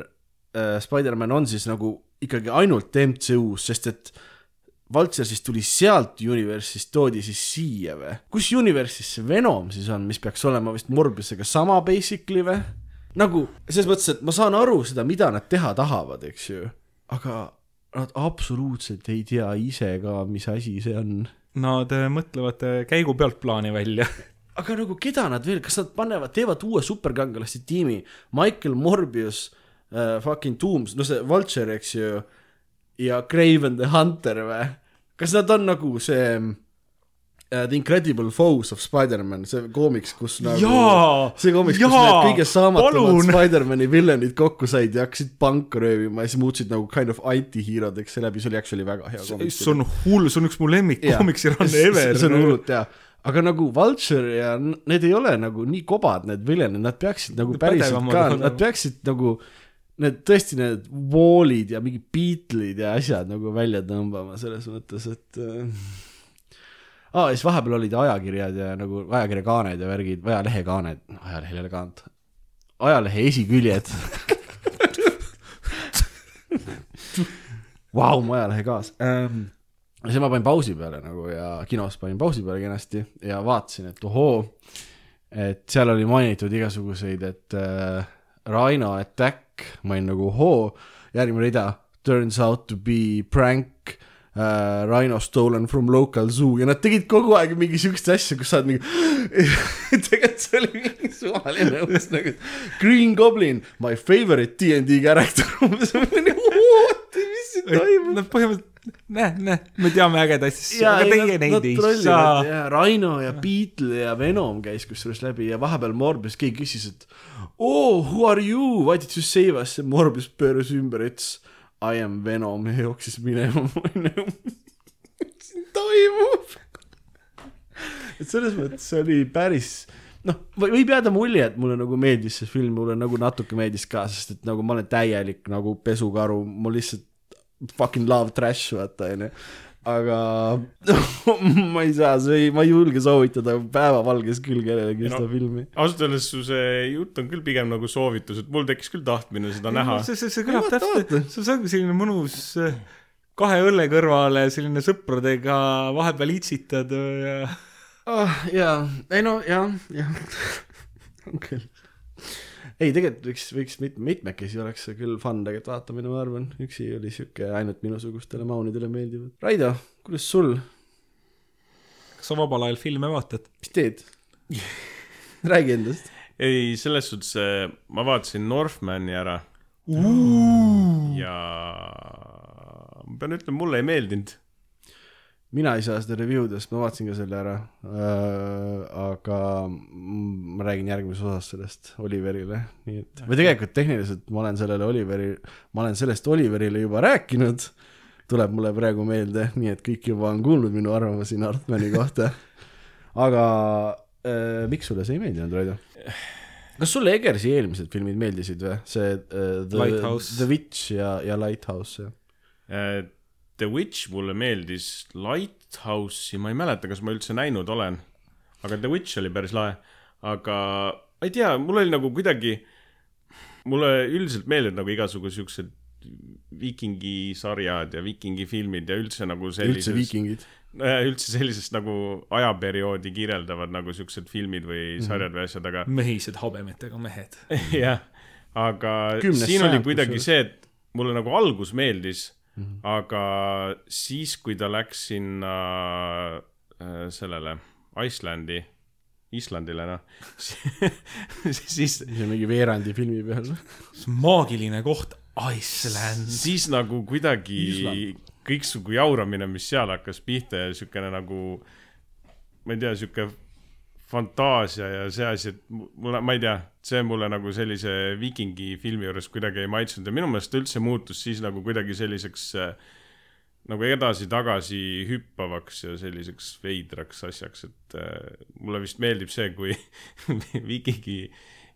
äh,, Spider-man on siis nagu ikkagi ainult MCU-s, sest et Vulture siis tuli sealt Universe'ist, toodi siis siia või? kus Universe'is see Venom siis on, mis peaks olema vist Morbiusega sama basically või? nagu selles mõttes, et ma saan aru seda, mida nad teha tahavad, eks ju, aga nad absoluutselt ei tea ise ka, mis asi see on. Nad äh, mõtlevad äh, käigu pealt plaani välja. aga nagu keda nad veel, kas nad panevad, teevad uue superkangelaste tiimi, Michael Morbius äh,, fucking Dooms, no see Vulture, eks ju, ja Craven the Hunter või? kas nad on nagu see äh, The Incredible Foes of Spider-man, see koomiks, kus nagu Jaa! see koomiks, kus need kõige saamatumad! Spider-mani villanid kokku said ja hakkasid panka röövima ja siis muutusid nagu kind of anti-hero'deks seeläbi, see oli actually väga hea koomiks. see on hull, see on üks mu lemmik koomiksirande ever. see on hullult hea, aga nagu Vulture ja need ei ole nagu nii kobad, need viljanid, nad peaksid nagu päriselt ka, nad peaksid nagu need tõesti need wall'id ja mingid Beatlesid ja asjad nagu välja tõmbama selles mõttes, et äh... aa, ja siis vahepeal olid ajakirjad ja nagu ajakirjakaaned ja värgid, ajalehekaaned, ajalehel ei ole kaant, ajalehe esiküljed (laughs) Vau, mu ajalehe kaas ähm,. ja siis ma panin pausi peale nagu ja kinos panin pausi peale kenasti ja vaatasin, et ohoo, et seal oli mainitud igasuguseid, et äh, Rhino attack, ma olin nagu ohoo, järgmine rida, turns out to be prank uh,, Rhino stolen from local zoo. Ja nad tegid kogu aeg mingi siukest asja, kus sa oled mingi (laughs) tegelikult see oli mingi suvaline uus nagu Green Goblin, my favorite DnD character, (laughs) umbes what, mis siin toimub? Nad põhimõtteliselt, näe, näe, me teame ägedaid asju, aga teie neid ei saa. ja Rhino ja Beetle ja Venom käis kusjuures läbi ja vahepeal Morbius, keegi küsis, et oh, who are you, why did you save us, Morbius pööras ümber, ütles I am Venom ja jooksis minema, nagu, mis siin toimub? et selles mõttes see oli päris noh, võib jääda mulje, et mulle nagu meeldis see film, mulle nagu natuke meeldis ka, sest et nagu ma olen täielik nagu pesukaru, mul lihtsalt fucking love trash, vaata onju. Aga (laughs) ma ei saa, see ei, ma ei julge soovitada päevavalges küll kellelegi No. seda filmi. ausalt öeldes su see jutt on küll pigem nagu soovitus, et mul tekkis küll tahtmine seda näha. see, see, see kõlab täpselt see ongi selline mõnus äh, kahe õlle kõrvale selline sõpradega vahepeal itsitad ja ah,. jaa, ei no jah, jah, (laughs) on küll. ei, tegelikult võiks, võiks mit-, mitmekesi oleks see küll fun tegelikult vaatamine, ma arvan, üksi oli sihuke ainult minusugustele maunidele meeldiv. Raido, kuidas sul, kas sa vabal ajal filme vaatad? mis teed? (laughs) räägi endast. ei, selles suhtes äh, ma vaatasin Northmani ära ja ma pean ütlema, mulle ei meeldinud. Mina ei saa seda review da, sest ma vaatasin ka selle ära äh,. aga ma räägin järgmises osas sellest Oliverile, nii et, või tegelikult tehniliselt ma olen sellele Oliveri, ma olen sellest Oliverile juba rääkinud. tuleb mulle praegu meelde, nii et kõik juba on kuulnud minu arvamusi Northmani kohta. aga äh, miks sulle see ei meeldinud, Raido? kas sulle Egersi eelmised filmid meeldisid või, see uh, The. The Witch ja, ja Lighthouse ja? Äh, The Witch mulle meeldis, Lighthouse'i ma ei mäleta, kas ma üldse näinud olen, aga The Witch oli päris lahe. aga ma ei tea, mul oli nagu kuidagi, mulle üldiselt meeldivad nagu igasugu siuksed viikingisarjad ja viikingifilmid ja üldse nagu üldse sellised, viikingid. üldse sellisest nagu ajaperioodi kirjeldavad nagu siuksed filmid või Mhm. sarjad või asjad, aga mehised habemetega mehed. (laughs) jah, aga Kümnes siin oli sajand kuidagi see, et mulle nagu algus meeldis mm. -hmm. aga siis, kui ta läks sinna äh, sellele Islandi, Islandile noh, (laughs) siis see on mingi veerandi filmi peal. see on maagiline koht, Iceland. siis nagu kuidagi kõiksugu jauramine, mis seal hakkas pihta ja siukene nagu, ma ei tea, sihuke fantaasia ja see asi, et mu- mulle, ma ei tea, see mulle nagu sellise viikingi filmi juures kuidagi ei maitsenud ja minu meelest üldse muutus siis nagu kuidagi selliseks äh, nagu edasi-tagasi hüppavaks ja selliseks veidraks asjaks, et äh, mulle vist meeldib see, kui (laughs) viikingi,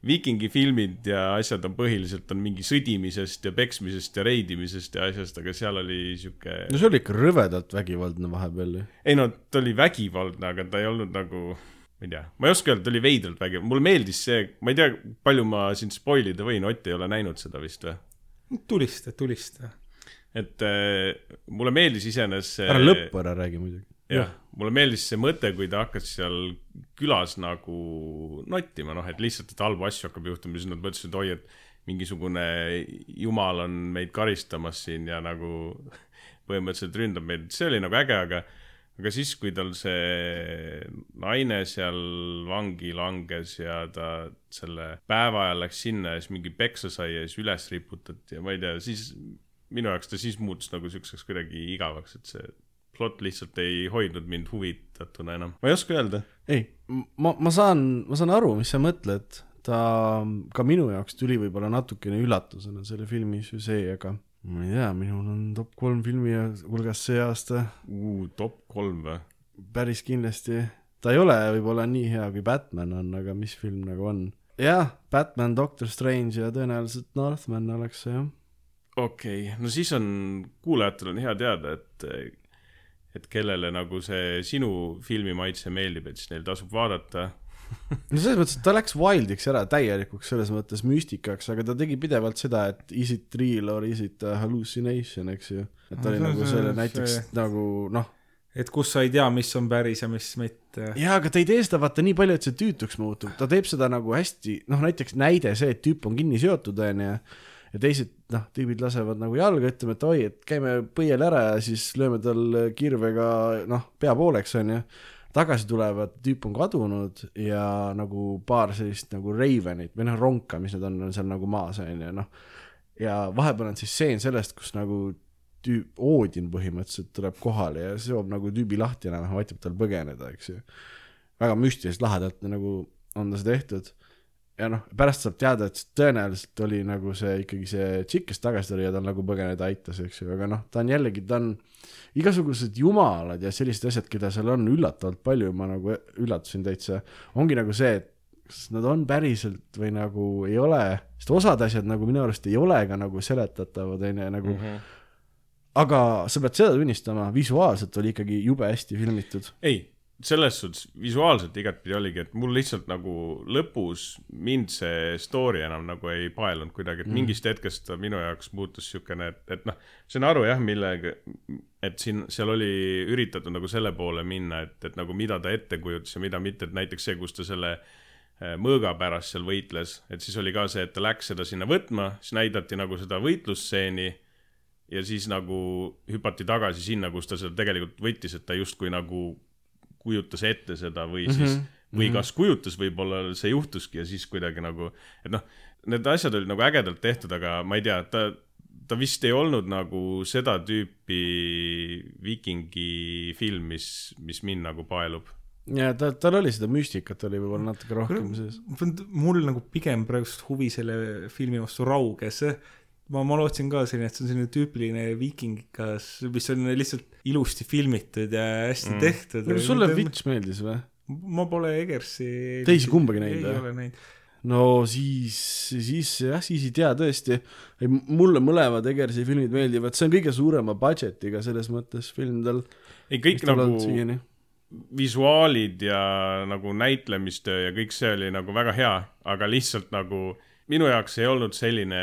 viikingi filmid ja asjad on põhiliselt on mingi sõdimisest ja peksmisest ja reidimisest ja asjast, aga seal oli sihuke no see oli ikka rõvedalt vägivaldne vahepeal ju. ei no ta oli vägivaldne, aga ta ei olnud nagu, ma ei tea, ma ei oska öelda, ta oli veidralt vägivaldne, mulle meeldis see, ma ei tea, palju ma siin spoil ida võin, Ott ei ole näinud seda vist või? tulista, tulista. et äh, mulle meeldis iseenesest see ära lõppu ära räägi muidugi. jah, mulle meeldis see mõte, kui ta hakkas seal külas nagu nottima, noh, et lihtsalt, et halbu asju hakkab juhtuma, siis nad mõtlesid, oi, et mingisugune jumal on meid karistamas siin ja nagu (laughs) põhimõtteliselt ründab meid, see oli nagu äge, aga aga siis, kui tal see naine seal vangi langes ja ta selle päeva ajal läks sinna ja siis mingi peksa sai ja siis üles riputati ja ma ei tea, siis minu jaoks ta siis muutus nagu siukseks kuidagi igavaks, et see plott lihtsalt ei hoidnud mind huvitatuna enam. ma ei oska öelda. ei, ma, ma saan, ma saan aru, mis sa mõtled, ta ka minu jaoks tuli võib-olla natukene üllatusena selle filmi süžee, aga ma ei tea, minul on top kolm filmi hulgas see aasta top kolm või? päris kindlasti. ta ei ole võib-olla nii hea kui Batman on, aga mis film nagu on? jah, Batman, Doctor Strange ja tõenäoliselt Northman oleks see jah. okei okay., no siis on, kuulajatel on hea teada, et et kellele nagu see sinu filmimaitse meeldib, et siis neil tasub vaadata. No selles mõttes, et ta läks wildiks ära täielikuks selles mõttes müstikaks, aga ta tegi pidevalt seda, et is it real or is it hallucination, eks ju. et ta oli No see- nagu see- selle see- näiteks nagu noh, et kus sa ei tea, mis on päris ja mis mitte. jaa, aga ta ei tee seda vaata nii palju, et see tüütuks muutub, ta teeb seda nagu hästi, noh näiteks näide see, et tüüp on kinni seotud, onju, ja teised, noh, tüübid lasevad nagu jalga, ütleme, et oi, et käime põiel ära ja siis lööme tal kirvega, noh, pea pooleks, onju. Tagasi tulevad, tüüp on kadunud ja nagu paar sellist nagu Ravenit või noh, ronka, mis need on, on seal nagu maas, onju, noh. ja vahepeal on siis stseen sellest, kus nagu tüüp, Oodin põhimõtteliselt tuleb kohale ja seob nagu tüübi lahti enam-vähem, aitab tal põgeneda, eks ju väga müstiliselt lahedalt nagu on ta seda tehtud. ja noh, pärast saab teada, et tõenäoliselt oli nagu see ikkagi see tšikk, kes tagasi tuli ja tal nagu põgeneda aitas, eks ju, aga noh, ta on jällegi, ta on igasugused jumalad ja sellised asjad, keda seal on üllatavalt palju, ma nagu üllatusin täitsa, ongi nagu see, et kas nad on päriselt või nagu ei ole, sest osad asjad nagu minu arust ei ole ka nagu seletatavad, on ju, nagu mm. -hmm. aga sa pead seda tunnistama, visuaalselt oli ikkagi jube hästi filmitud. ei, selles suhtes visuaalselt igatpidi oligi, et mul lihtsalt nagu lõpus mind see story enam nagu ei paelunud kuidagi, et mingist hetkest ta minu jaoks muutus siukene, et, et noh, saan aru jah, millega, et siin, seal oli üritatud nagu selle poole minna, et, et nagu mida ta ette kujutas ja mida mitte, et näiteks see, kus ta selle äh, mõõga pärast seal võitles, et siis oli ka see, et ta läks seda sinna võtma, siis näidati nagu seda võitlusstseeni ja siis nagu hüpati tagasi sinna, kus ta seda tegelikult võttis, et ta justkui nagu kujutas ette seda või siis mm, -hmm. või kas kujutas, võib-olla see juhtuski ja siis kuidagi nagu, et noh, need asjad olid nagu ägedalt tehtud, aga ma ei tea, ta, ta vist ei olnud nagu seda tüüpi viikingi film, mis, mis mind nagu paelub. ja ta, tal oli seda müstikat oli võib-olla natuke rohkem sees. mul nagu pigem praegust huvi selle filmi vastu rauges. ma, ma lootsin ka selline, et see on selline tüüpiline viikingikas, mis on lihtsalt ilusti filmitud ja hästi mm. tehtud. sulle Witch meeldis või? ma pole Egersi. Teisi kumbagi näinud, ei või? ole näinud. no siis, siis jah, siis ei tea tõesti. mulle mõlemad Egersi filmid meeldivad, see on kõige suurema budget'iga selles mõttes film tal. ei, kõik nagu visuaalid ja nagu näitlemistöö ja kõik see oli nagu väga hea, aga lihtsalt nagu minu jaoks ei olnud selline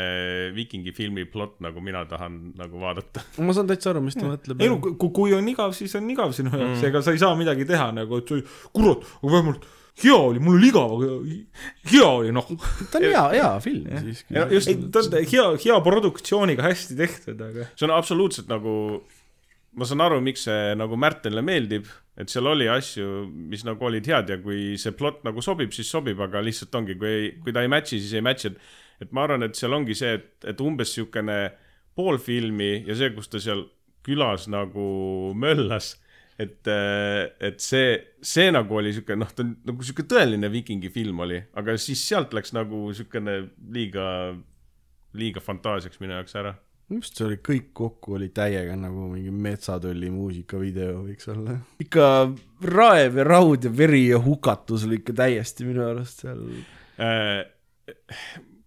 viikingi filmi plott, nagu mina tahan nagu vaadata. ma saan täitsa aru, mis ta mõtleb ei no. kui, kui on igav, siis on igav sinu jaoks mm., ega sa ei saa midagi teha nagu, et kurat, aga vähemalt hea oli, mul oli igav, aga hea oli noh. ta on hea, hea film siiski. just ei, ta on hea, hea produktsiooniga hästi tehtud, aga see on absoluutselt nagu, ma saan aru, miks see nagu Märtenile meeldib, et seal oli asju, mis nagu olid head ja kui see plott nagu sobib, siis sobib, aga lihtsalt ongi, kui ei, kui ta ei match'i, siis ei match'i, et et ma arvan, et seal ongi see, et, et umbes siukene pool filmi ja see, kus ta seal külas nagu möllas, et, et see, see nagu oli siuke noh, ta on nagu siuke tõeline viikingifilm oli, aga siis sealt läks nagu siukene liiga, liiga fantaasiaks minu jaoks ära minu arust see oli kõik kokku oli täiega nagu mingi metsatölli muusikavideo võiks olla. ikka raev ja raud ja veri ja hukatus oli ikka täiesti minu arust seal. Äh,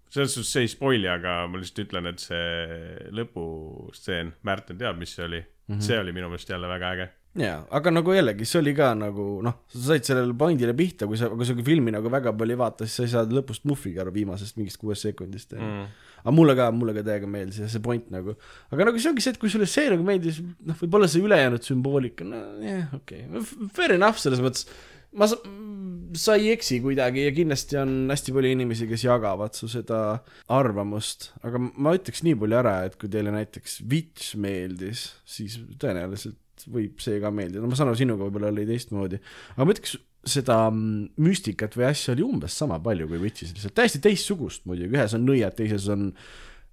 selles suhtes see ei spoil'i, aga ma lihtsalt ütlen, et see lõpustseen, Märten teab, mis see oli mm, -hmm. see oli minu meelest jälle väga äge. jaa, aga nagu jällegi, see oli ka nagu noh, sa said sellele pointile pihta, kui sa, kui sa filmi nagu väga palju ei vaata, siis sa ei saa lõpust muhvigi aru viimasest mingist kuuest sekundist mm.. aga mulle ka, mulle ka täiega meeldis ja see point nagu, aga nagu see ongi see, et kui sulle see nagu meeldis, noh, võib-olla see ülejäänud sümboolika, no jah, okei okay., fair enough selles mõttes, ma, sa ei eksi kuidagi ja kindlasti on hästi palju inimesi, kes jagavad su seda arvamust, aga ma ütleks nii palju ära, et kui teile näiteks Witch meeldis, siis tõenäoliselt võib see ka meeldida, no ma saan aru, sinuga võib-olla oli teistmoodi, aga ma ütleks, seda mm, müstikat või asja oli umbes sama palju kui Witchis, lihtsalt täiesti teistsugust muidugi, ühes on nõiad, teises on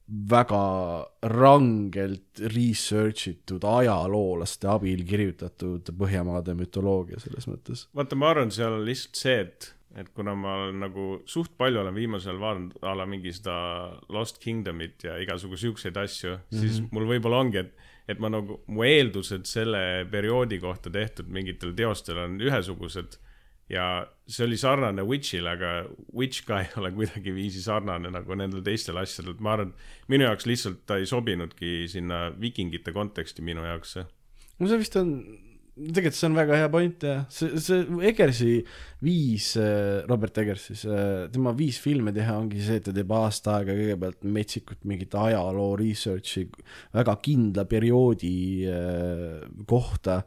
väga rangelt research itud ajaloolaste abil kirjutatud Põhjamaade mütoloogia selles mõttes. vaata, ma arvan, seal on lihtsalt see, et, et kuna ma olen nagu suht palju olen viimasel ajal vaadanud a la mingi seda Lost Kingdomit ja igasugu siukseid asju mm, -hmm. siis mul võib-olla ongi, et, et ma nagu, mu eeldused selle perioodi kohta tehtud mingitel teostel on ühesugused ja see oli sarnane Witchile, aga Witch ka ei ole kuidagiviisi sarnane nagu nendel teistel asjadel, et ma arvan, et minu jaoks lihtsalt ta ei sobinudki sinna vikingite konteksti minu jaoks. no see vist on, tegelikult see on väga hea point jah, see, see Eggersi viis, Robert Eggers siis, tema viis filme teha ongi see, et ta teeb aasta aega kõigepealt metsikut mingit ajaloo research'i väga kindla perioodi äh, kohta,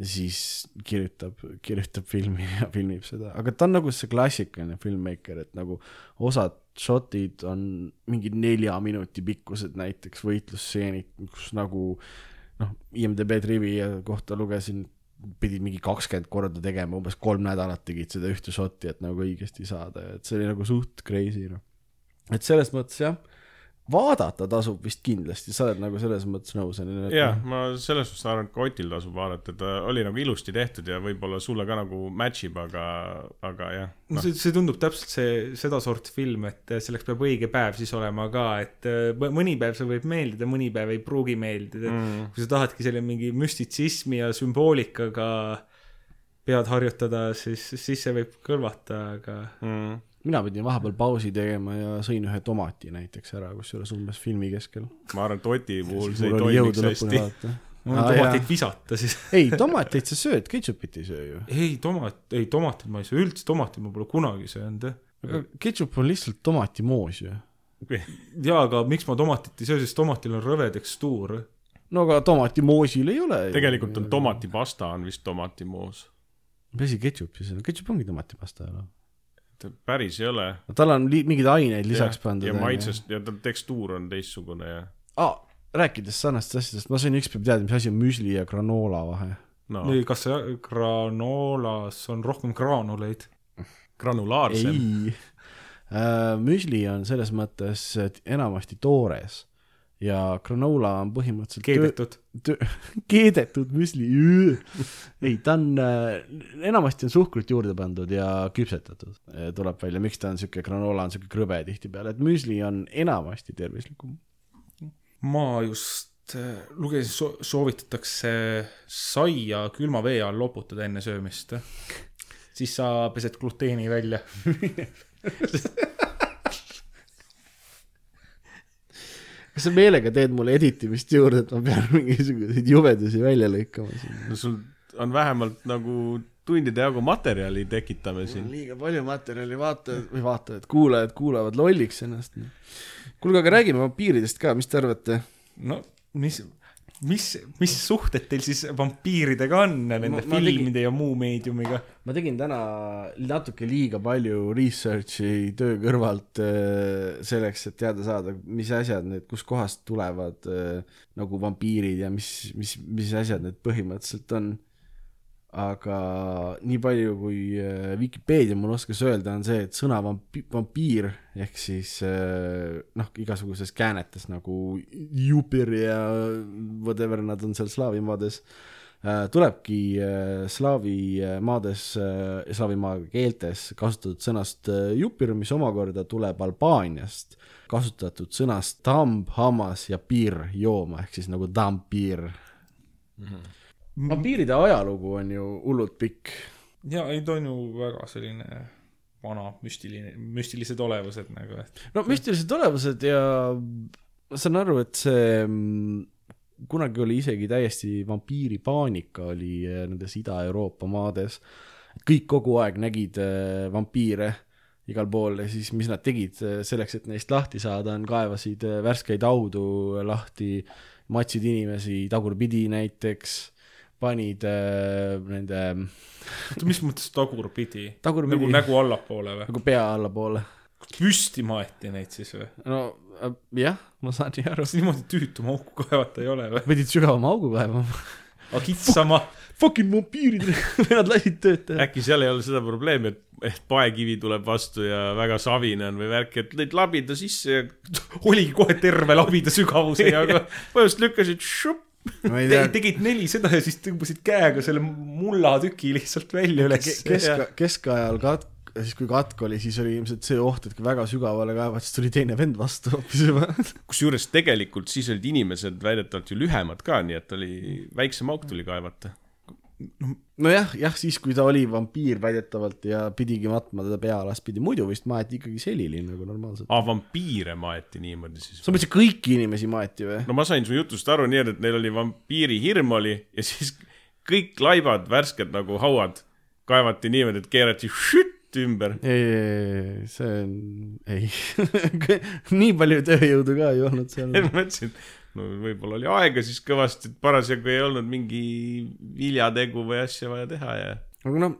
siis kirjutab, kirjutab filmi ja (laughs) filmib seda, aga ta on nagu see klassikaline filmmaker, et nagu osad shot'id on mingi nelja minuti pikkused näiteks võitlusstseenid, kus nagu noh, IMDB trivia kohta lugesin, pidid mingi kakskümmend korda tegema, umbes kolm nädalat tegid seda ühte shot'i, et nagu õigesti saada, et see oli nagu suht crazy noh. et selles mõttes jah, vaadata tasub vist kindlasti, sa oled nagu selles mõttes nõus, on ju? jah, ma selles suhtes arvan, et ka Otil tasub vaadata, ta oli nagu ilusti tehtud ja võib-olla sulle ka nagu match ib, aga, aga jah no see, see tundub täpselt see, sedasorti film, et selleks peab õige päev siis olema ka, et äh, mõ- mõni päev see võib meeldida, mõni päev ei pruugi meeldida mm.. kui sa tahadki selle mingi müstitsismi ja sümboolikaga pead harjutada, siis, siis see võib kõlvata, aga mm.. Mina pidin vahepeal pausi tegema ja sõin ühe tomati näiteks ära, kusjuures umbes filmi keskel. ma arvan, et Oti puhul see ei toimiks hästi. mul on tomatit jaa. visata siis. ei, tomateid sa sööd, ketšupit ei söö ju. ei, tomat, ei tomatit ma ei söö, üldse tomatit ma pole kunagi söönud jah. aga ketšup on lihtsalt tomatimoos ju. jaa, aga miks ma tomatit ei söö, sest tomatil on rõve tekstuur. no aga tomatimoosil ei ole. tegelikult on. tomatipasta on vist tomatimoos. mis asi ketšup siis on, ketšup ongi tomatipasta ju noh. Päris ei ole. tal on mingeid aineid lisaks pandud. ja maitsest ja ta tekstuur on teistsugune ja ah,. rääkides sarnastest asjadest, ma sain ükspäev teada, mis asi on müsli ja granoola vahe. no ei, kas see granoolas on rohkem graanuleid? granulaarsem. ei äh,, müsli on selles mõttes et enamasti toores ja granoola on põhimõtteliselt keedetud. (laughs) keedetud müsli. ei, ta on äh,, enamasti on suhkrut juurde pandud ja küpsetatud, tuleb välja, miks ta on siuke, granoola on siuke krõbe tihtipeale, et müsli on enamasti tervislikum. ma just äh, lugesin so, soovitatakse saia külma vee all loputada enne söömist. siis sa pesed gluteeni välja. (laughs) kas sa meelega teed mulle editimist juurde, et ma pean (laughs) mingisuguseid jubedusi välja lõikama siin? no sul on vähemalt nagu tundide jagu materjali tekitame siin. liiga palju materjali, vaatajad või vaatajad, kuulajad kuulavad lolliks ennast. kuulge, aga räägime vampiiridest ka, mis te arvate? no mis, mis, mis suhted teil siis vampiiridega on nende Ma- ma, ma tegin- filmide ja muu meediumiga? ma tegin täna natuke liiga palju research'i töö kõrvalt äh, selleks, et teada saada, mis asjad need, kuskohast tulevad äh, nagu vampiirid ja mis, mis, mis asjad need põhimõtteliselt on. Aga nii palju, kui äh, Vikipeedia mul oskas öelda, on see, et sõna vampi-, vampiir ehk siis äh, noh, igasuguses käänetes nagu jupir ja whatever nad on seal slaavi maades, tulebki äh, slaavi äh, maades, slaavi maa keeltes kasutatud sõnast jupir, mis omakorda tuleb Albaaniast kasutatud sõnast tamb, hammas ja piir jooma ehk siis nagu dampir vampiiride ajalugu on ju hullult pikk. ja ei, ta on ju väga selline vana müstiline, müstilised olevused nagu, et no müstilised olevused ja ma saan aru, et see mm, kunagi oli isegi täiesti vampiiripaanika oli eh, nendes Ida-Euroopa maades. kõik kogu aeg nägid eh, vampiire igal pool ja siis, mis nad tegid eh, selleks, et neist lahti saada, on kaevasid värskeid haudu lahti, matsid inimesi tagurpidi näiteks, panid eh, nende oota, mis mõttes tagurpidi? Tagurpidi. nagu nägu allapoole või? nagu pea allapoole. püsti maeti neid siis või? no äh, jah, ma saan nii aru. kas niimoodi tüütuma auku kaevata ei ole või? pidid sügavama augu kaevama. aga kitsama, Fucking vampiirid, (laughs) vennad lasid tööd teha. äkki seal ei ole seda probleemi, et, et paekivi tuleb vastu ja väga savine on või värk, et lõid labida sisse ja (laughs) oligi kohe terve labida sügavusega, aga (laughs) põhimõtteliselt lükkasid šupp. Te, tegid neli seda ja siis tõmbasid käega selle mullatüki lihtsalt välja üles. kesk, keskajal kat-, siis kui katk oli, siis oli ilmselt see oht, et kui väga sügavale kaevad, siis tuli teine vend vastu hoopis juba. kusjuures tegelikult siis olid inimesed väidetavalt ju lühemad ka, nii et oli väiksem auk tuli kaevata. nojah, jah, siis kui ta oli vampiir väidetavalt ja pidigi matma teda pealaspidi, muidu vist maeti ikkagi selili nagu normaalselt. aa, vampiire maeti niimoodi siis. sa mõtlesid kõiki inimesi maeti või? no ma sain su jutust aru nii, et neil oli vampiiri hirm oli ja siis kõik laibad, värsked nagu hauad kaevati niimoodi, et keerati šütt ümber. ei, ei, ei, see on, ei (laughs) nii palju tööjõudu ka ei olnud seal. (laughs) ma mõtlesin, et no võib-olla oli aega siis kõvasti, et parasjagu ei olnud mingi viljategu või asja vaja teha ja aga noh,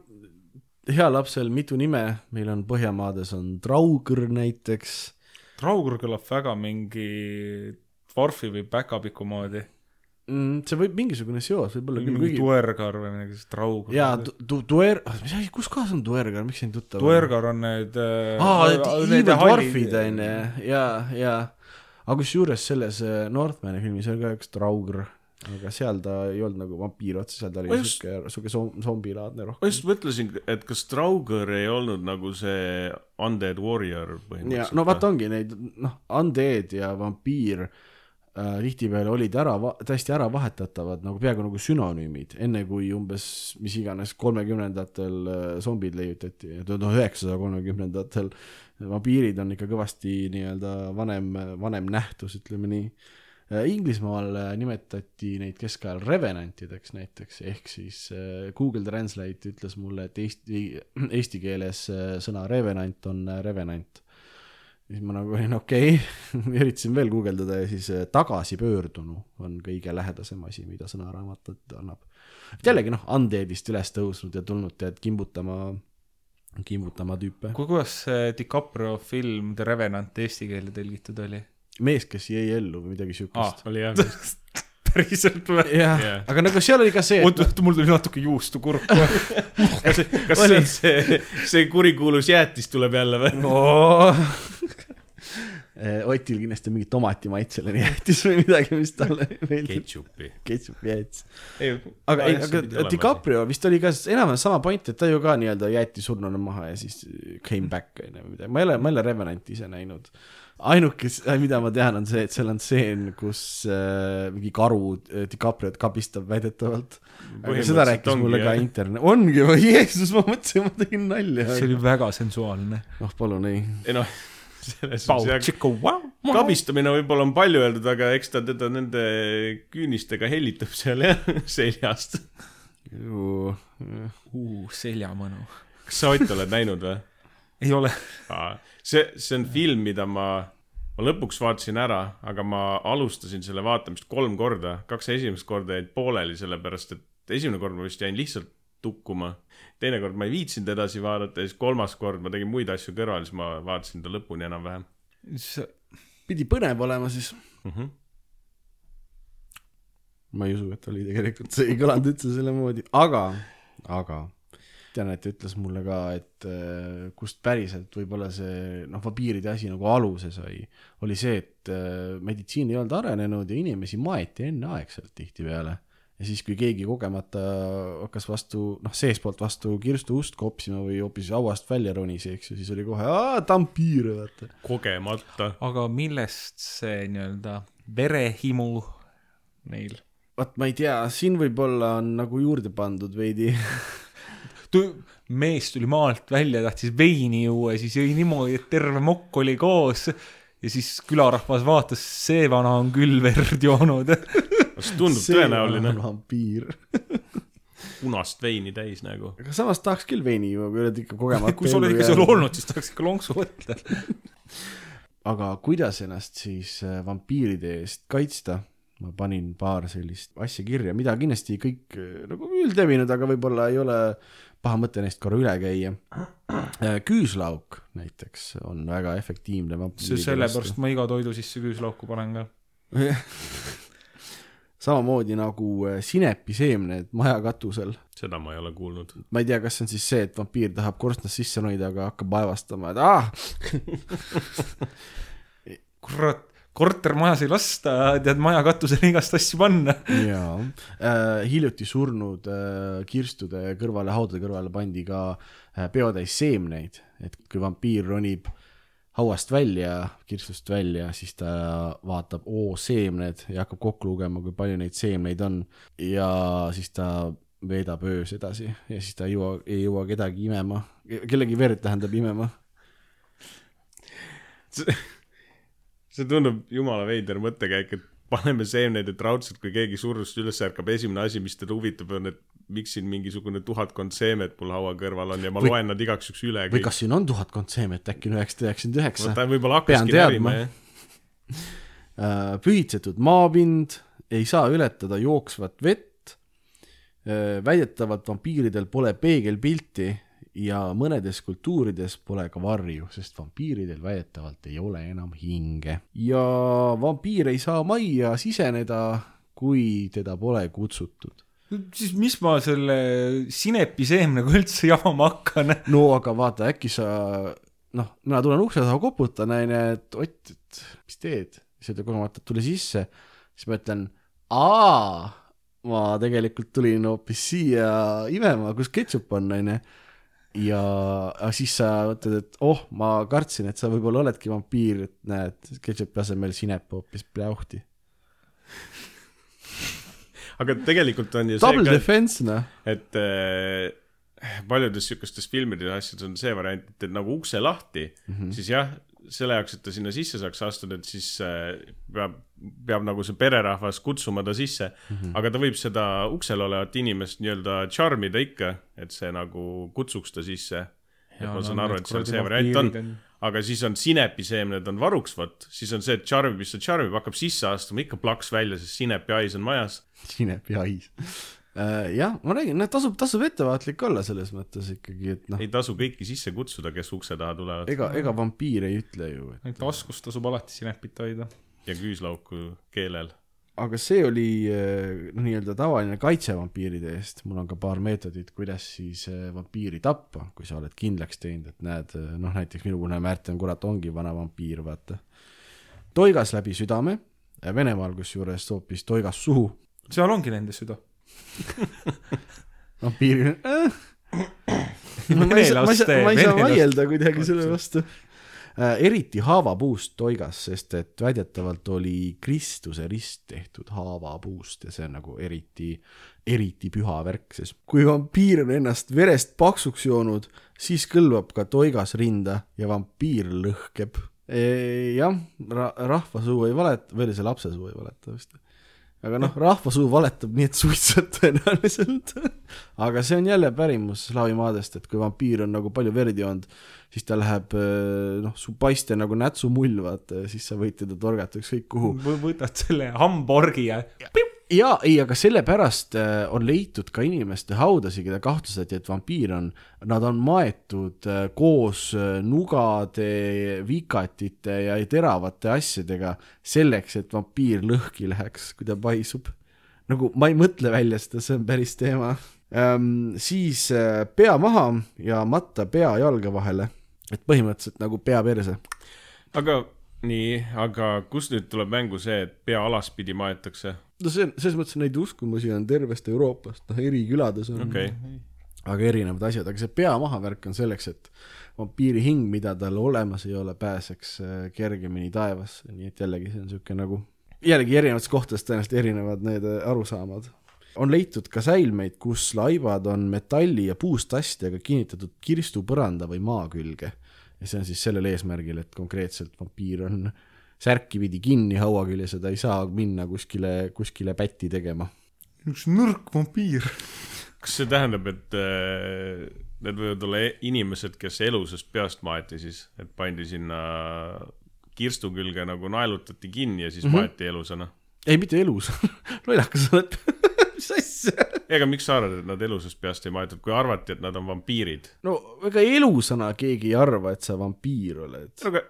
heal lapsel mitu nime, meil on Põhjamaades on Traugr näiteks, Traugur kõlab väga mingi Dwarfi või Päkapiku moodi. mm, see võib mingisugune seos võib olla küll, mingi Tuergar või midagi sellist, Traugur. jaa, Duer-, mis asi, kus kohas on Duergar, miks see nii tuttav on? Tuergar on need äh, aa, need Dwarfid hallid- on ju, jaa, jaa. Aga kusjuures selles äh, Northmani filmis oli ka üks Traugr, aga seal ta ei olnud nagu vampiir otse, seal ta oli Ma just- siuke, siuke zombilaadne ma rohkem. just mõtlesin, et kas Trauger ei olnud nagu see Undead Warrior põhimõtteliselt. no vaata, ongi neid, noh, undead ja vampiir äh, tihtipeale olid ära, täiesti ära vahetatavad nagu peaaegu nagu sünonüümid, enne kui umbes mis iganes kolmekümnendatel äh, zombid leiutati, tuhande üheksasaja kolmekümnendatel vampiirid on ikka kõvasti nii-öelda vanem, vanem nähtus, ütleme nii. Inglismaal äh, nimetati neid keskajal revenantideks näiteks, ehk siis äh, Google Translate ütles mulle, et eesti, (clears throat) eesti keeles äh, sõna revenant on revenant siis ma nagu olin okei okay. (laughs) üritasin veel guugeldada ja siis tagasipöördunu on kõige lähedasem asi, mida sõnaraamat annab. jällegi noh, undead'ist üles tõusnud ja tulnud tead kimbutama, kimbutama tüüpe. Ku- kuidas see DiCaprio film The Revenant eesti keelde tõlgitud oli? mees, kes jäi ellu või midagi siukest., oli jah. (laughs) päriselt või? jah jah., aga nagu seal oli ka see, oota, oota, mul tuli natuke juustu kurku. (laughs) kas, kas see on see, see kurikuulus jäätis tuleb jälle või? no.. Otil kindlasti mingi tomatimaitseline jäätis või midagi, mis talle (laughs) meeldib. ketšupi. ketšup jäätis. ei, aga ei, aga DiCaprio vist oli ka enam-vähem sama point, et ta ju ka nii-öelda jäeti surnuna maha ja siis came back on ju midagi, ma ei ole, ma ei ole Revenanti ise näinud. ainuke, mida ma tean, on see, et seal on stseen, kus äh, mingi karu äh, DiCapriot kabistab väidetavalt. aga seda rääkis mulle ka internet, ongi või, (laughs) Jeesus, ma mõtlesin, ma tegin nalja. see oli väga sensuaalne. noh, palun ei. ei noh, kabistamine võib-olla on palju öeldud, aga eks ta teda nende küünistega hellitab seal jah, (laughs) seljast. uu, seljamõnu. kas sa, Ott, oled näinud või? ei ole. see, see on film, mida ma, ma lõpuks vaatasin ära, aga ma alustasin selle vaatamist kolm korda, kaks esimest korda jäid pooleli, sellepärast et esimene kord ma vist jäin lihtsalt tukkuma. Teine kord ma ei viitsinud edasi vaadata ja siis kolmas kord ma tegin muid asju kõrval, siis ma vaatasin ta lõpuni enam-vähem pidi põnev olema siis. mm. -hmm. ma ei usu, et oli tegelikult, see ei kõlanud üldse selle moodi, aga aga Janet ütles mulle ka, et äh, kust päriselt võib-olla see noh, vampiiride asi nagu alguse sai, oli see, et äh, meditsiin ei olnud arenenud ja inimesi maeti enneaegselt tihtipeale. Ja siis, kui keegi kogemata hakkas vastu, noh, seestpoolt vastu kirstu ust kopsima või hoopis hauast välja ronis, eks ju, siis oli kohe, aa, tampiir, vaata. kogemata. aga millest see nii-öelda verehimu neil? vot ma ei tea, siin võib-olla on nagu juurde pandud veidi mees tuli maalt välja, tahtis veini juua, siis jõi niimoodi, et terve mokk oli koos ja siis külarahvas vaatas, see vana on küll verd joonud. (laughs) kas tundub tõenäoline? vampiir. punast veini täis nagu. aga samas tahaks küll veini juua, kui oled ikka kogemata (laughs) kui sa oled ikka seal. olnud, siis tahaks ikka lonksu võtta. (laughs) aga kuidas ennast siis äh, vampiiride eest kaitsta? ma panin paar sellist asja kirja, mida kindlasti kõik äh, nagu üldlevinud, aga võib-olla ei ole paha mõte neist korra üle käia. küüslauk näiteks on väga efektiivne vampiiride sellepärast ma iga toidu sisse küüslauku panen ka. (laughs) samamoodi nagu äh, sinepiseemned majakatusel. seda ma ei ole kuulnud. ma ei tea, kas see on siis see, et vampiir tahab korstnast sisse ronida, aga hakkab vaevastama, et ah, kurat, kortermajas ei lasta, tead, maja katusele igast asju panna. jaa äh,, hiljuti surnud äh, kirstude kõrvale, haudade kõrvale pandi ka äh, peotäis seemneid, et kui vampiir ronib hauast välja, kirstust välja, siis ta vaatab oo seemned ja hakkab kokku lugema, kui palju neid seemneid on ja siis ta veedab öös edasi ja siis ta ei jõua, ei jõua kedagi imema, kellegi verd tähendab imema. (laughs) see tundub jumala veider mõttekäik, et paneme seemneid, et raudselt, kui keegi surrust üles ärkab, esimene asi, mis teda huvitab, on, et miks siin mingisugune tuhatkond seemet mul haua kõrval on ja ma Või- loen nad igaks juhuks üle või kas siin on tuhatkond seemet, äkki on üheksasada üheksakümmend üheksa? võib-olla hakkaski närima, jah. (laughs) Äh, pühitsetud maapind ei saa ületada jooksvat vett. väidetavalt vampiiridel pole peegelpilti ja mõnedes kultuurides pole ka varju, sest vampiiridel väidetavalt ei ole enam hinge. ja vampiir ei saa majja siseneda, kui teda pole kutsutud. siis mis ma selle sinepiseemnega üldse jamama hakkan? no aga vaata, äkki sa, noh, mina tulen ukse taha, koputan, onju, et Ott, et mis teed? siis ütleb kogemata, et tule sisse. siis ma ütlen, aa, ma tegelikult tulin hoopis siia imema, kus ketšup on, onju. Ja siis sa mõtled, et oh, ma kartsin, et sa võib-olla oledki vampiir, et näed, ketšupi asemel sinep hoopis pljauhti. aga tegelikult on ju Double see defense, noh. et äh, paljudes siukestes filmides ja asjades on see variant, et teed nagu ukse lahti mm, -hmm. siis jah, selle jaoks, et ta sinna sisse saaks astuda, et siis äh, peab, peab nagu see pererahvas kutsuma ta sisse mm. -hmm. aga ta võib seda uksel olevat inimest nii-öelda charm ida ikka, et see nagu kutsuks ta sisse. et ma saan aru, et seal see variant on, aga siis on sinepiseemned on varuks, vot, siis on see, et charmib, mis ta charmib, hakkab sisse astuma, ikka plaks välja, sest sinepi hais on majas. sinepi hais. jah, ma räägin, noh, tasub, tasub ettevaatlik olla selles mõttes ikkagi, et noh, ei tasu kõiki sisse kutsuda, kes ukse taha tulevad ega, ega vampiir ei ütle ju, et taskus tasub alati sinepit hoida. Ja küüslauku keelel. aga see oli eh, noh, nii-öelda tavaline kaitse vampiiride eest, mul on ka paar meetodit, kuidas siis eh, vampiiri tappa, kui sa oled kindlaks teinud, et näed, noh näiteks minugune Märten, kurat, ongi vana vampiir, vaata. toigas läbi südame, Venemaal kusjuures hoopis toigas suhu, seal ongi nende süda. (laughs) vampiiril äh.. ma ei saa, ma ei saa, ma ei saa vaielda kuidagi selle vastu. Eriti haavapuust toigas, sest et väidetavalt oli Kristuse rist tehtud haavapuust ja see on nagu eriti, eriti püha värk, sest kui vampiir on ennast verest paksuks joonud, siis kõlbab ka toigas rinda ja vampiir lõhkeb e,. jah ra, rahva suu ei valeta, või oli see lapse suu ei valeta vist aga noh, rahva suu valetab nii, et suitseb tõenäoliselt. (laughs) aga see on jälle pärimus slaavimaadest, et kui vampiir on nagu palju verd joonud, siis ta läheb eh, noh, su paiste nagu nätsumull, vaata, ja siis sa võid teda torgata ükskõik kuhu. võtad selle hamburgi ja ja ei, aga sellepärast äh, on leitud ka inimeste haudasid, keda kahtlustati, et vampiir on, nad on maetud äh, koos nugade, vikatite ja teravate asjadega selleks, et vampiir lõhki läheks, kui ta paisub. nagu ma ei mõtle välja seda, see on päris teema. ähm,. siis pea maha ja matta pea jalge vahele, et põhimõtteliselt nagu pea perse. aga nii, aga kus nüüd tuleb mängu see, et pea alaspidi maetakse? no see on, selles mõttes neid uskumusi on tervest Euroopast, noh eri külades on okei, aga erinevad asjad, aga see pea maha värk on selleks, et vampiiri hing, mida tal olemas ei ole, pääseks äh, kergemini taevasse, nii et jällegi see on niisugune nagu, jällegi erinevates kohtades tõenäoliselt erinevad need äh, arusaamad. On leitud ka säilmeid, kus laibad on metalli ja puust astjaga kinnitatud kirstupõranda või maa külge. ja see on siis sellel eesmärgil, et konkreetselt vampiir on särki pidi kinni haua küljes ja ta ei saa minna kuskile, kuskile pätti tegema. üks nõrk vampiir. kas see tähendab, et äh, need võivad olla e- inimesed, kes elusast peast maeti siis, et pandi sinna kirstu külge nagu naelutati kinni ja siis mm -hmm. maeti elusana? ei, mitte elus, (laughs) lollakas sa oled, (laughs) asja? ega miks sa arvad, et nad elusast peast ei maetud, kui arvati, et nad on vampiirid? no ega elusana keegi ei arva, et sa vampiir oled. no aga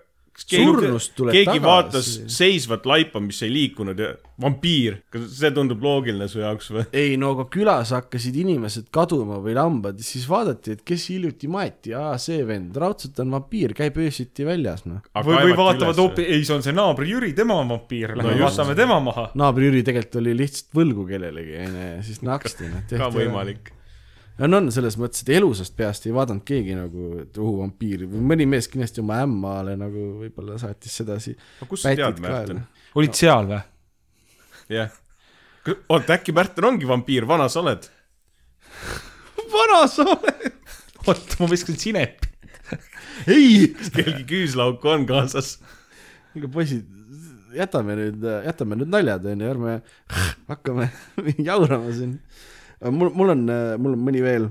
Surnust tuleb keegi tagasi. vaatas seisvat laipa, mis ei liikunud ja vampiir, kas see tundub loogiline su jaoks või? ei no aga külas hakkasid inimesed kaduma või lambad siis vaadati, et kes hiljuti maeti, aa see vend, raudselt on vampiir, käib öösiti väljas noh. või, või vaatavad hoopis, ei, see on see naaber Jüri, tema on vampiir, lähme just. vaatame tema maha. naaber Jüri tegelikult oli lihtsalt võlgu kellelegi onju ja siis naksti noh. ka võimalik. on, on selles mõttes, et elusast peast ei vaadanud keegi nagu, et ohu vampiir või mõni mees kindlasti oma ämmale nagu võib-olla saatis sedasi. aga kust sa tead, Märten? olid seal või? jah. oota, äkki Märten ongi vampiir, vana sa oled? (laughs) vana sa oled. oot, ma viskasin sinepi. (laughs) ei, kas kellelgi küüslauku on kaasas? kuulge poisid, jätame nüüd, jätame nüüd naljad onju, ärme (laughs) hakkame jaurama siin. mul, mul on, mul on mõni veel.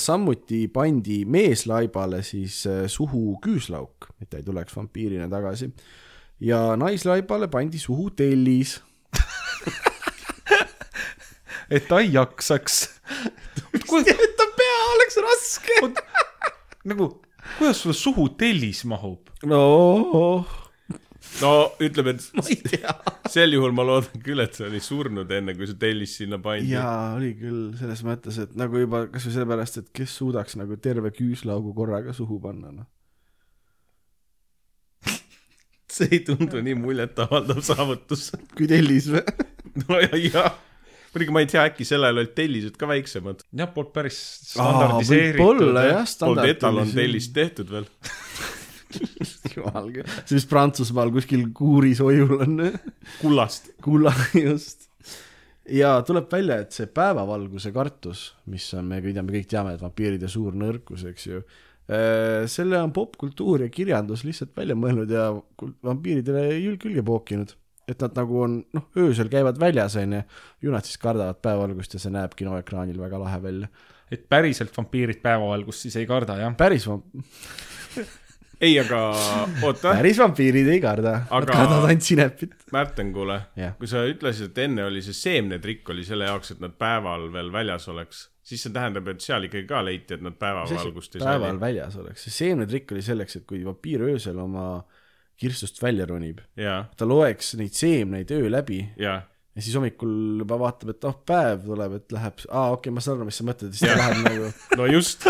samuti pandi meeslaibale siis äh, suhu küüslauk, et ta ei tuleks vampiirina tagasi. ja naislaibale pandi suhu tellis. (laughs) et ta ei jaksaks. (laughs) et ta pea oleks raske. nagu, kuidas sulle suhu tellis mahub? no no ütleme, et sel juhul ma loodan küll, et see oli surnud enne, kui see tellis sinna pandi. jaa, oli küll selles mõttes, et nagu juba kasvõi sellepärast, et kes suudaks nagu terve küüslaugu korraga suhu panna, noh. (laughs) see ei tundu nii muljetavaldav saavutus. kui tellis või? (laughs) no ja, ja. muidugi ma ei tea, äkki sel ajal olid tellised ka väiksemad. jah, polnud päris võib-olla standardiseeritud. jah, polnud standard. etalon tellist tehtud veel. (laughs) (laughs) jumal küll, see vist Prantsusmaal kuskil kuuris hoiul on kullast. kulla (laughs) just. ja tuleb välja, et see päevavalguse kartus, mis on, me kõik teame, kõik teame, et vampiiride suur nõrkus, eks ju. selle on popkultuur ja kirjandus lihtsalt välja mõelnud ja vampiiridele jül- külge pookinud. et nad nagu on, noh, öösel käivad väljas, onju, ju nad siis kardavad päevavalgust ja see näeb kinoekraanil väga lahe välja. et päriselt vampiirid päevavalgust siis ei karda, jah? päris vamp-, (laughs) ei, aga oota, päris vampiirid ei karda, nad Aga- kardavad ainult sinepit. Märten, kuule Jah., kui sa ütlesid, et enne oli see seemnetrikk oli selle jaoks, et nad päeval veel väljas oleks, siis see tähendab, et seal ikkagi ka leiti, et nad päevavalgust ei päeval salli. väljas oleks, see seemnetrikk oli selleks, et kui vampiir öösel oma kirstust välja ronib, ja, ta loeks neid seemneid öö läbi ja, ja siis hommikul juba vaatab, et oh, päev tuleb, et läheb, aa okei okay,, ma saan aru, mis sa mõtled, siis ta läheb nagu (laughs) no just,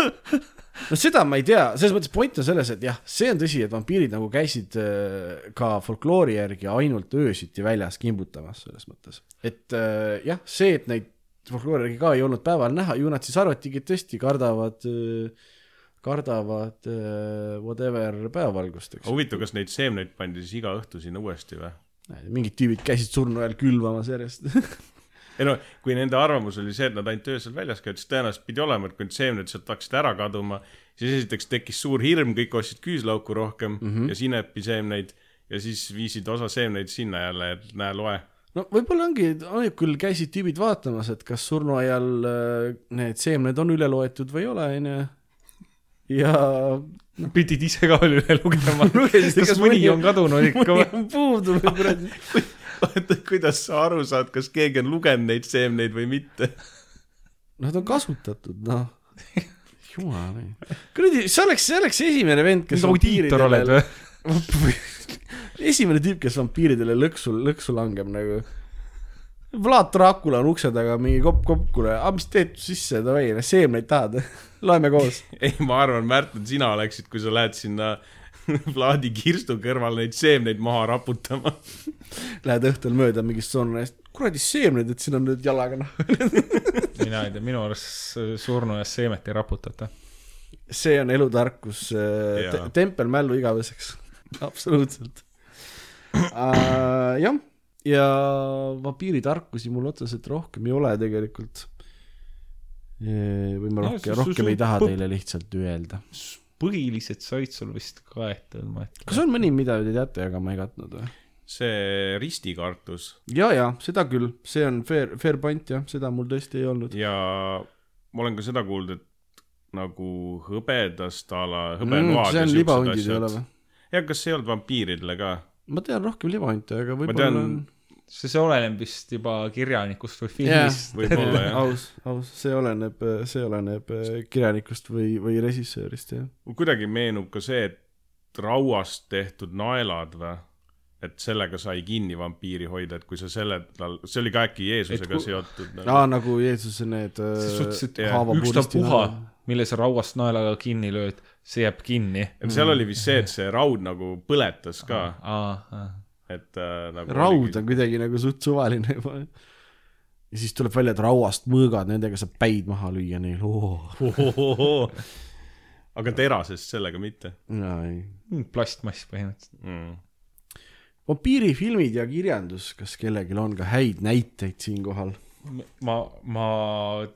no seda ma ei tea, selles mõttes point on selles, et jah, see on tõsi, et vampiirid nagu käisid äh, ka folkloori järgi ainult öösiti väljas kimbutamas selles mõttes. et äh, jah, see, et neid folkloori järgi ka ei olnud päeval näha, ju nad siis arvatigi, et tõesti kardavad, kardavad äh, whatever päevavalgust, eks. huvitav, kas neid seemneid pandi siis iga õhtu sinna uuesti või? mingid tüübid käisid surnu ajal külvamas järjest (laughs) ei no, kui nende arvamus oli see, et nad ainult öösel väljas käivad, siis tõenäoliselt pidi olema, et kui need seemned sealt hakkasid ära kaduma, siis esiteks tekkis suur hirm, kõik ostsid küüslauku rohkem mm -hmm. ja sinepiseemneid ja siis viisid osa seemneid sinna jälle, et näe, loe. no võib-olla ongi, hommikul käisid tüübid vaatamas, et kas surnuaial äh, need seemned on üle loetud või ei ole, onju. ja (laughs) pidid ise ka veel üle lugema. (laughs) Lugesid, kas mõni on kadunud ikka või? puudu või kuradi. (laughs) oota, kuidas sa aru saad, kas keegi on lugenud neid seemneid või mitte? Nad on kasutatud, noh. jumal, kuradi, see oleks, see oleks esimene vend, kes audiitor oled või? (laughs) esimene tüüp, kes vampiiridele lõksu, lõksu langeb nagu. Vlad Dracula on ukse taga mingi kopp koppule, aa mis teed sisse, davai, seemneid tahad? (laughs) loeme koos. ei, ma arvan, Märten, sina oleksid, kui sa lähed sinna (laughs) Vladi kirstu kõrval neid seemneid maha raputama. Lähed õhtul mööda mingist sonnast, kuradi seemned, et siin on nüüd jalaga noh. (laughs) mina ei tea, minu arust surnu eest seemet ei raputata. see on elutarkus äh, te,, tempel mällu igaveseks, (laughs) absoluutselt uh,. jah, ja vampiiritarkusi mul otseselt rohkem ei ole tegelikult. või ma No, rohkem, su- rohkem ei taha teile lihtsalt öelda. Põhilised said sul vist kaetud, ma ütlen. kas on mõni, mida te teate, aga ma ei katnud või? see ristikartus ja, ja seda küll, see on fair, fair point jah, seda mul tõesti ei olnud. ja ma olen ka seda kuulnud, et nagu hõbedast a la Mm, hõbeload see on libahundid ei ole või? ja kas see ei olnud vampiiridele ka? ma tean rohkem libahunte, aga võib-olla on, see, see oleneb vist juba kirjanikust või filmist. jah. aus, aus, see oleneb, see oleneb äh, kirjanikust või, või režissöörist jah. kuidagi meenub ka see, et rauast tehtud naelad või, et sellega sai kinni vampiiri hoida, et kui sa selle, see oli ka äkki Jeesusega Et ku- seotud aa, nagu Jeesuse need äh, jah, ükstapuha, mille sa rauast naelaga kinni lööd, see jääb kinni. seal oli vist see, et see raud nagu põletas ka, aa, et äh, nagu raud on kuidagi nagu suht suvaline juba. ja siis tuleb välja, et rauast mõõgad, nendega saab päid maha lüüa neil oh.. aga terasest sellega mitte plastmass põhimõtteliselt. mm.. vampiirifilmid ja kirjandus, kas kellelgi on ka häid näiteid siinkohal? ma, ma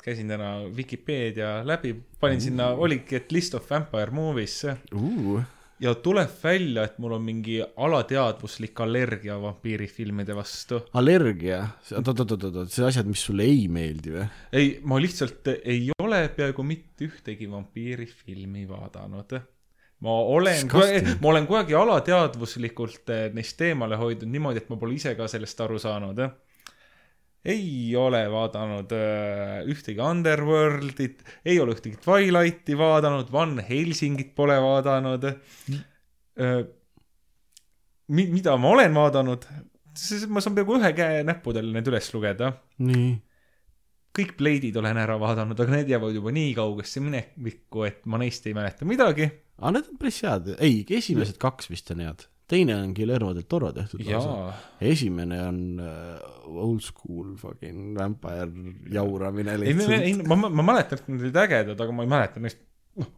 käisin täna Vikipeedia läbi, panin sinna, oligi, et list of vampire movies Uh, ja tuleb välja, et mul on mingi alateadvuslik allergia vampiirifilmide vastu. allergia, oot, oot, oot, oot, see asjad, mis sulle ei meeldi või? ei, ma lihtsalt ei ole peaaegu mitte ühtegi vampiirifilmi vaadanud. ma olen, ma olen kuidagi alateadvuslikult eh, neist eemale hoidnud niimoodi, et ma pole ise ka sellest aru saanud. Ei ole vaadanud äh, ühtegi Underworldit, ei ole ühtegi Twilighti vaadanud, Van Helsingit pole vaadanud äh,. Mi, mida ma olen vaadanud, ma saan peaaegu ühe käe näppudel need üles lugeda nii. kõik Blade'id olen ära vaadanud, aga need jäävad juba nii kaugesse minevikku, et ma neist ei mäleta midagi. aga need on päris head, ei, esimesed kaks vist on head, teine on Guillermo del Toro tehtud lausa. esimene on uh, old school fucking vampire jauramine ei, ei, lihtsalt. ma, ma mäletan, et need olid ägedad, aga ma ei mäleta neist, noh,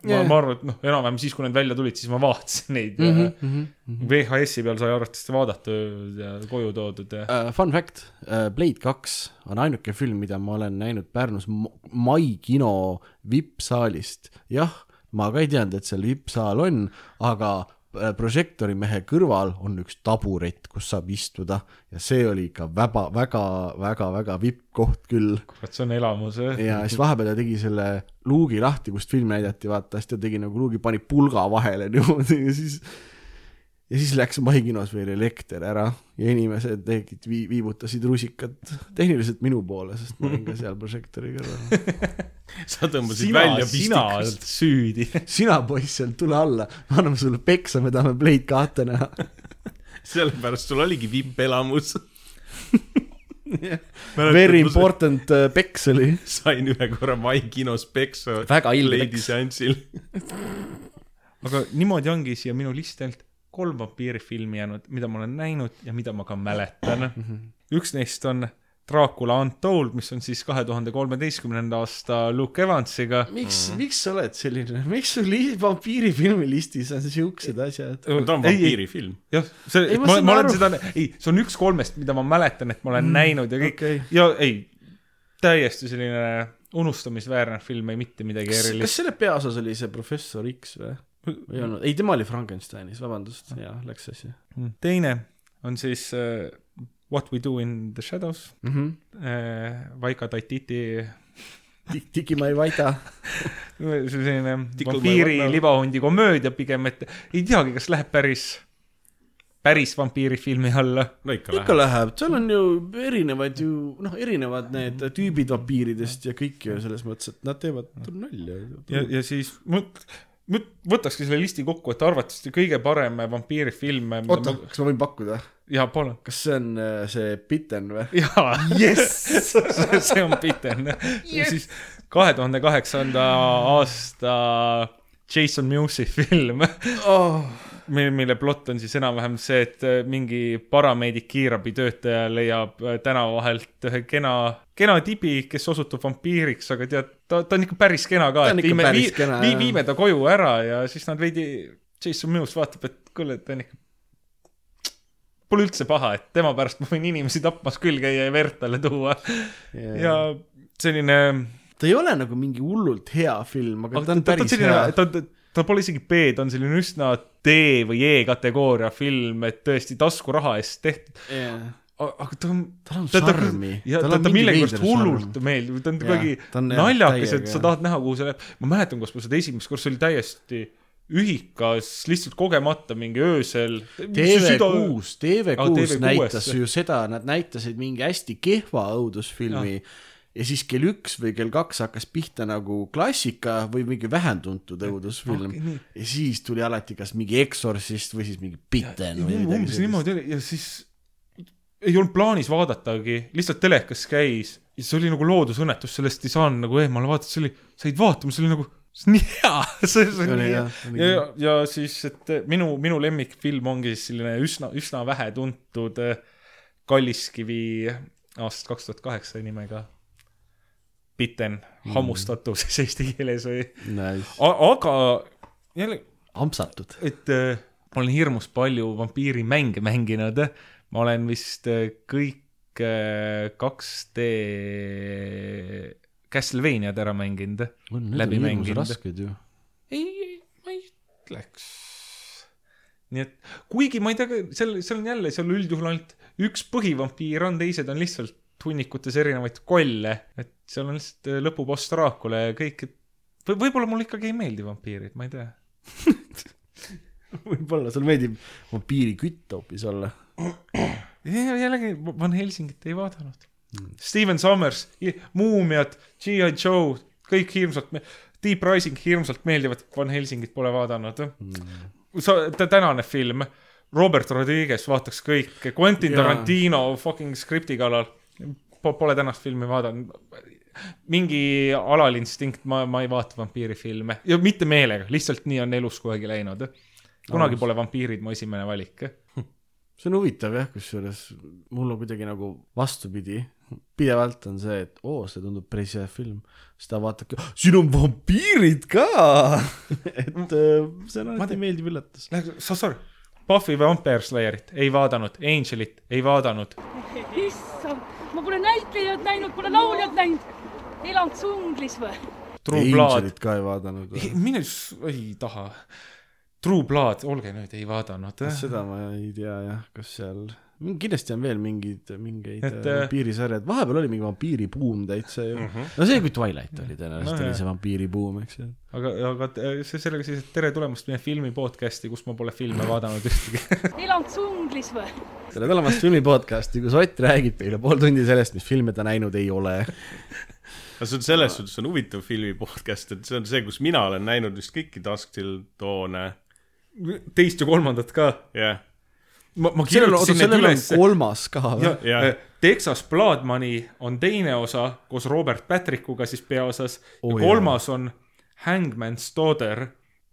ma Jah. ma arvan, et noh, enam-vähem siis, kui need välja tulid, siis ma vaatasin neid mm. -hmm. mhm, mhm. VHS-i peal sai arvatavasti vaadatud ja koju toodud ja Uh, fun fact uh,, Blade kaks on ainuke film, mida ma olen näinud Pärnus Mai kino vippsaalist. jah, ma ka ei teadnud, et seal vippsaal on, aga äh, prožektorimehe kõrval on üks taburet, kus saab istuda ja see oli ikka väga, väga, väga, väga vippkoht küll. kurat, see on elamus. ja siis vahepeal ta tegi selle luugi lahti, kust film näidati, vaata, siis ta tegi nagu luugi, pani pulga vahele (laughs) niimoodi ja siis ja siis läks Mahikinos veel elekter ära ja inimesed tegid, viibutasid rusikat tehniliselt minu poole, sest ma olin ka (laughs) seal prožektori kõrval. (laughs) (laughs) sa tõmbasid sina, välja sina oled pistikust. süüdi. (laughs) sina poiss seal, tule alla, me anname sulle peksa, me tahame Blade kahte näha. (laughs) sellepärast sul oligi vippelamus. Very important uh, peks oli. sain ühe korra Mai kinos peksa Väga ilge peks. aga niimoodi ongi siia minu listi ainult kolm vampiirifilmi jäänud, mida ma olen näinud ja mida ma ka mäletan. üks neist on Dracula Untold, mis on siis kahe tuhande kolmeteistkümnenda aasta Luke Evansiga. miks mm, -hmm. miks sa oled selline, miks sul vampiirifilmi listis on siuksed asjad? ta on vampiirifilm. jah, see ma ma, ma olen seda, ei, see on üks kolmest, mida ma mäletan, et ma olen mm, näinud ja kõik okei. okay. ja ei, täiesti selline unustamisväärne film, ei mitte midagi kas, kas erilist. selle peaosas oli see professor X või? ei olnud, ei tema oli Frankensteinis, vabandust, jaa, läks asja teine on siis uh, What we do in the shadows mm. -hmm. uh,, Vaika Taititi Tiki ma ei vaida. (laughs) selline vampiiri libahundi komöödia pigem, et ei teagi, kas läheb päris, päris vampiirifilmi alla. no ikka ikka läheb. läheb, seal on ju erinevad ju, noh, erinevad need tüübid vampiiridest ja kõik ju selles mõttes, et nad teevad nalja. ja, ja siis võtakski selle listi kokku, et arvatavasti kõige parem vampiirifilm. oota, kas ma võin pakkuda? jaa, palun. kas see on äh, see Bitten või? jaa, jess, see on Bitten. Ja siis kahe tuhande kaheksanda aasta Jason Mews'i film, oh, mille plott on siis enam-vähem see, et äh, mingi parameedik kiirabitöötaja leiab äh, tänava vahelt ühe kena, kena tibi, kes osutub vampiiriks, aga tead, ta, ta on ikka päris kena ka, et viime, vii, vii, viime ta koju ära ja siis nad veidi, Jason Mews vaatab, et kuule, ta on ikka Pole üldse paha, et tema pärast ma võin inimesi tapmas küll käia ja verd talle tuua. ja selline ta ei ole nagu mingi hullult hea film, aga ta on ta, ta, päris selline, hea. ta, ta, ta pole isegi B, ta on selline üsna D või E kategooria film, et tõesti taskuraha eest tehtud. aga ta on, tal on ta, ta, šarmi. ja ta, ta millegipärast hullult meeldib, ta on kuidagi ta naljakas, et sa tahad näha, kuhu see läheb. ma mäletan, kus ma seda esimest korda, see oli täiesti ühikas, lihtsalt kogemata mingi öösel. TV6, Aa, TV6 TV6-s. näitas ju seda, nad näitasid mingi hästi kehva õudusfilmi ja siis kell üks või kell kaks hakkas pihta nagu klassika või mingi vähem tuntud õudusfilm. Nii. ja siis tuli alati kas mingi Exorcist või siis mingi Bitten või midagi umbes niimoodi oli. Ja siis ei olnud plaanis vaadatagi, lihtsalt telekas käis. Ja see oli nagu loodusõnnetus, sellest ei saanud nagu eemale vaadata, see oli, sa jäid vaatama, see oli nagu, see on (laughs) hea, see, see on hea oli ja, ja siis, et minu, minu lemmikfilm ongi siis selline üsna, üsna vähetuntud äh, Kalliskivi aastast kaks tuhat kaheksa nimega Bitten, hammustatus siis (laughs) eesti keeles või, nice. aga jälle ampsatud. et äh, ma olen hirmus palju vampiirimänge mänginud. ma olen vist äh, kõik äh, 2D Castlevaniad ära mänginud. läbi mänginud. ei, ei, ma ei ütleks. nii et kuigi ma ei tea, seal, seal on jälle, seal üldjuhul ainult üks põhivampiir on, teised on lihtsalt hunnikutes erinevaid kolle, et seal on lihtsalt äh, lõpuboss Draacula ja kõik, et või võib-olla mulle ikkagi ei meeldi vampiirid, ma ei tea (laughs) võib-olla sulle meeldib vampiirikütt hoopis olla. jällegi Van Helsingit ei vaadanud. Steven Sommers, Muumiad, G.I. Joe, kõik hirmsalt, Deep Rising hirmsalt meeldivad, Van Helsingit pole vaadanud mm.. sa, tänane film, Robert Rodriguez vaataks kõike, Quentin Jaa. Tarantino fucking skripti kallal. Pole tänast filmi vaadanud. mingi alalinstinkt, ma, ma ei vaata vampiirifilme ja mitte meelega, lihtsalt nii on elus aeg läinud. kunagi pole vampiirid mu esimene valik (laughs) see on huvitav jah, kusjuures mul on kuidagi nagu vastupidi. Pidevalt on see, et oo, see tundub päris hea film. siis ta vaatabki, siin on vampiirid ka. (laughs) et äh, see on alati meeldiv üllatus. sa saad aru, Buffy Vampire Slayerit ei vaadanud, Angelit ei vaadanud. issand, ma pole näitlejat näinud, pole lauljat näinud. elan džunglis või? Angelit ka ei vaadanud. mine, ei taha. True Blood, olge nüüd, ei vaadanud. seda ma ei tea jah, kas seal, kindlasti on veel mingeid, mingeid Et, et, äh, vampiirisarjad, vahepeal oli mingi vampiiribuum täitsa ju uh. -huh. no see, kui Twilight oli tõenäoliselt No no, oli see vampiiribuum, eks ju. aga, aga see sellega siis, et tere tulemast meie filmi podcast'i, kus ma pole filme vaadanud ühtegi. (laughs) elan džunglis või? tere tulemast filmi podcast'i, kus Ott räägib teile pool tundi sellest, mis filme ta näinud ei ole. aga see on selles suhtes on huvitav filmi podcast, et see on see, kus mina olen näinud vist kõiki Dusk Till Dawn'e, teist ja kolmandat ka. jah. ma, ma kirjutasin need üles. kolmas ka või? Jah. äh, Texas Blood Money on teine osa koos Robert Patrickuga siis peaosas Oh kolmas on Hangman's Daughter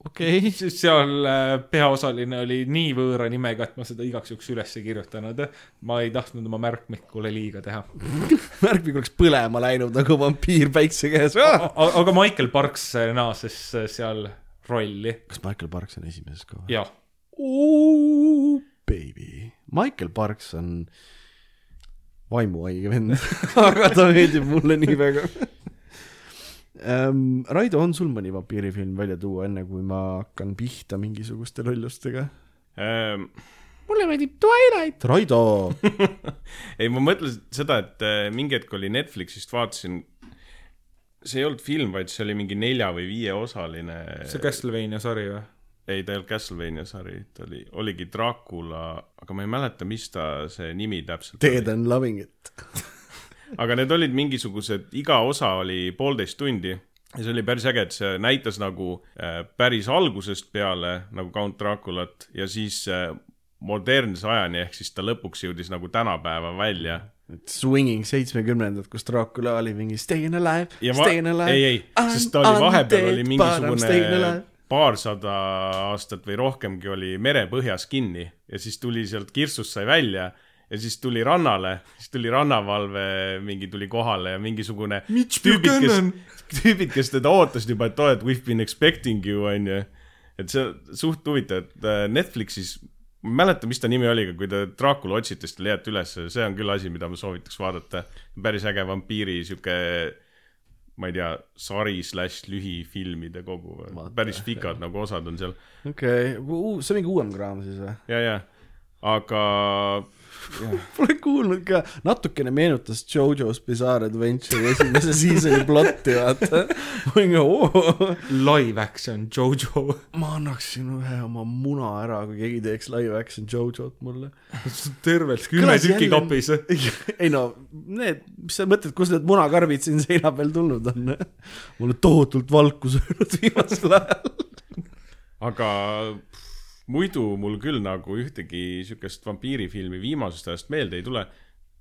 okei okay., seal äh, peaosaline oli nii võõra nimega, et ma seda igaks juhuks üles ei kirjutanud. ma ei tahtnud oma märkmikule liiga teha. (laughs) märkmik oleks põlema läinud nagu vampiir päikse käes. aga Michael Parks naases seal rolli. kas Michael Parks on esimeses ka või? jah, Baby, Michael Parks on vaimuhaige vend, (laughs) aga ta meeldib mulle nii väga ähm,. Raido, on sul mõni vampiirifilm välja tuua, enne kui ma hakkan pihta mingisuguste lollustega? Ähm, mulle meeldib Twilight. Raido, (laughs) ei, ma mõtlesin seda, et äh, mingi hetk oli Netflixist vaatasin, see ei olnud film, vaid see oli mingi nelja või viieosaline. see Castlevania sari või? ei, ta ei olnud Castlevania sari, ta oli, oligi Dracula, aga ma ei mäleta, mis ta see nimi täpselt Dead and loving it. (laughs) aga need olid mingisugused, iga osa oli poolteist tundi ja see oli päris äge, et see näitas nagu äh, päris algusest peale nagu Count Draculat ja siis äh, modernse ajani, ehk siis ta lõpuks jõudis nagu tänapäeva välja. Swinging seitsmekümnendad, kus Dracula oli mingi staying alive, staying alive. ei, ei, sest ta oli vahepeal oli mingisugune paarsada aastat või rohkemgi oli merepõhjas kinni ja siis tuli sealt kirstust sai välja ja siis tuli rannale, siis tuli rannavalve, mingi tuli kohale ja mingisugune tüübid, kes tüübid, kes teda ootasid juba, et oled, we have been expecting you, onju. et see suht huvitav, et äh, Netflixis, ma ei mäleta, mis ta nimi oli, aga kui te Dracula otsite, siis te leiate üles, see on küll asi, mida ma soovitaks vaadata. päris äge vampiiri sihuke, ma ei tea, sari slaš lühifilmide kogu, päris pikad nagu osad on seal. Okei, see on mingi uuem kraam siis või? ja, ja, aga (laughs) Pole kuulnud ka, natukene meenutas Jojo's Bizarre Adventure'i esimese season'i plotti, vaata. (laughs) ma olin ka, oo, live action Jojo. (laughs) ma annaksin ühe oma muna ära, kui keegi teeks live action Jojo't mulle. tervelt kümme tükki jälle- kapis. ei no, need, mis sa mõtled, kust need munakarbid siin seina peal tulnud on? mulle tohutult valku söönud viimasel ajal. aga muidu mul küll nagu ühtegi siukest vampiirifilmi viimasest ajast meelde ei tule.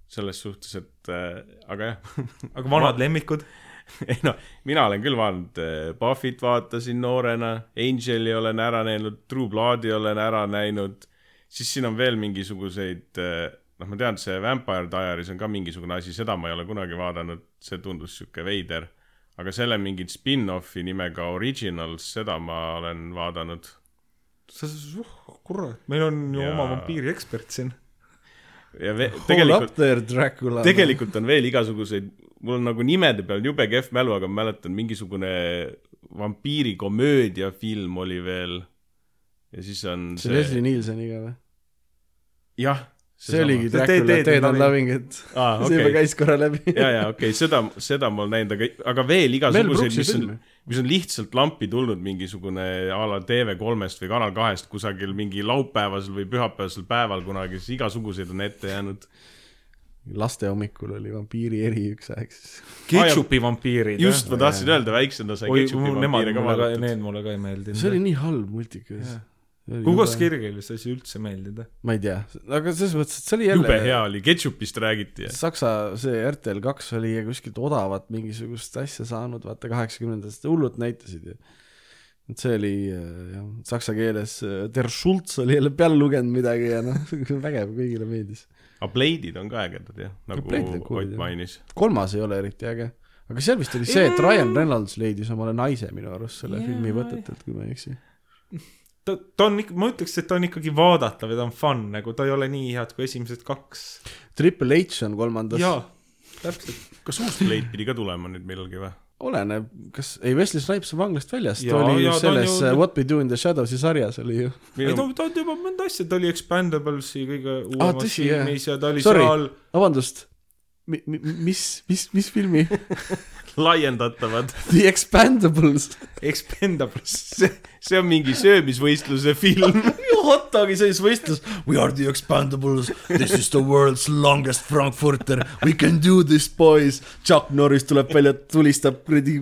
selles suhtes, et äh, aga jah, aga vanad lemmikud? (laughs) ei noh, mina olen küll vaadanud äh, Buffy't vaatasin noorena, Angeli olen ära näinud, True Bloodi olen ära näinud, siis siin on veel mingisuguseid, noh, ma tean, see Vampire Diaries on ka mingisugune asi, seda ma ei ole kunagi vaadanud, see tundus sihuke veider. aga selle mingit spin-off'i nimega Originals, seda ma olen vaadanud kurat, meil on ju Ja- oma vampiiriekspert siin. ja ve- tegelikult, tegelikult on veel igasuguseid, mul on nagu nimede peal jube kehv mälu, aga ma mäletan mingisugune vampiirikomöödiafilm oli veel. ja siis on see Leslie Nielseniga või? jah, see oligi See Dracula, Dead and Loving It. (laughs) see juba käis korra läbi. ja, ja okei okay,, seda, seda ma olen näinud, aga, aga veel igasuguseid, mis on filmi., mis on lihtsalt lampi tulnud mingisugune a la TV3-st või Kanal kahest kusagil mingi laupäevasel või pühapäevasel päeval kunagi, siis igasuguseid on ette jäänud. laste hommikul oli vampiiri eri üks aeg siis. Ketšupi vampiirid. just, ma tahtsin öelda, väiksena sai ketšupi nemad vampiire ka, vaadatud. need mulle ka ei meeldinud. see oli nii halb multikas. Kuidas Kirgile see asi üldse meeldib? ma ei tea, aga selles mõttes, et see oli jube jälle hea oli, ketšupist räägiti Saksa, see RTL kaks oli kuskilt odavat mingisugust asja saanud, vaata kaheksakümnendatest hullult näitasid ju. et see oli äh, jah, saksa keeles äh, Der Schulz oli jälle peale lugenud midagi ja noh, (laughs) vägev, kõigile meeldis. aga Blade'id on ka ägedad jah, nagu Ott mainis. kolmas ei ole eriti äge, aga seal vist oli see, et Ryan Reynolds leidis omale naise minu arust selle Jaa, filmi võtetelt, kui ma ei eksi. ta, ta on ikka, ma ütleks, et ta on ikkagi vaadatav ja ta on fun, nagu ta ei ole nii head kui esimesed kaks. Triple H on kolmandas. jaa, täpselt. kas uus Blade pidi ka tulema nüüd millalgi või? oleneb, kas, ei Wesley Snipes on vanglast väljas, ta oli ju jaa, ta selles ju- ju... What We Do in the Shadows'i sarjas oli ju. ei ta, ta on juba mõnda asja, ta oli Expandables'i kõige uuemas tõsi, jah. filmis ja ta oli Sorry. seal vabandust, mis, mis, mis filmi (laughs) laiendatavad. The Expandables. Expendables. see, see on mingi söömisvõistluse film. hot dogi sees võistlus. We are the Expandables, this is the world's longest frankfurter, we can do this boys. Chuck Norris tuleb välja, tulistab kuradi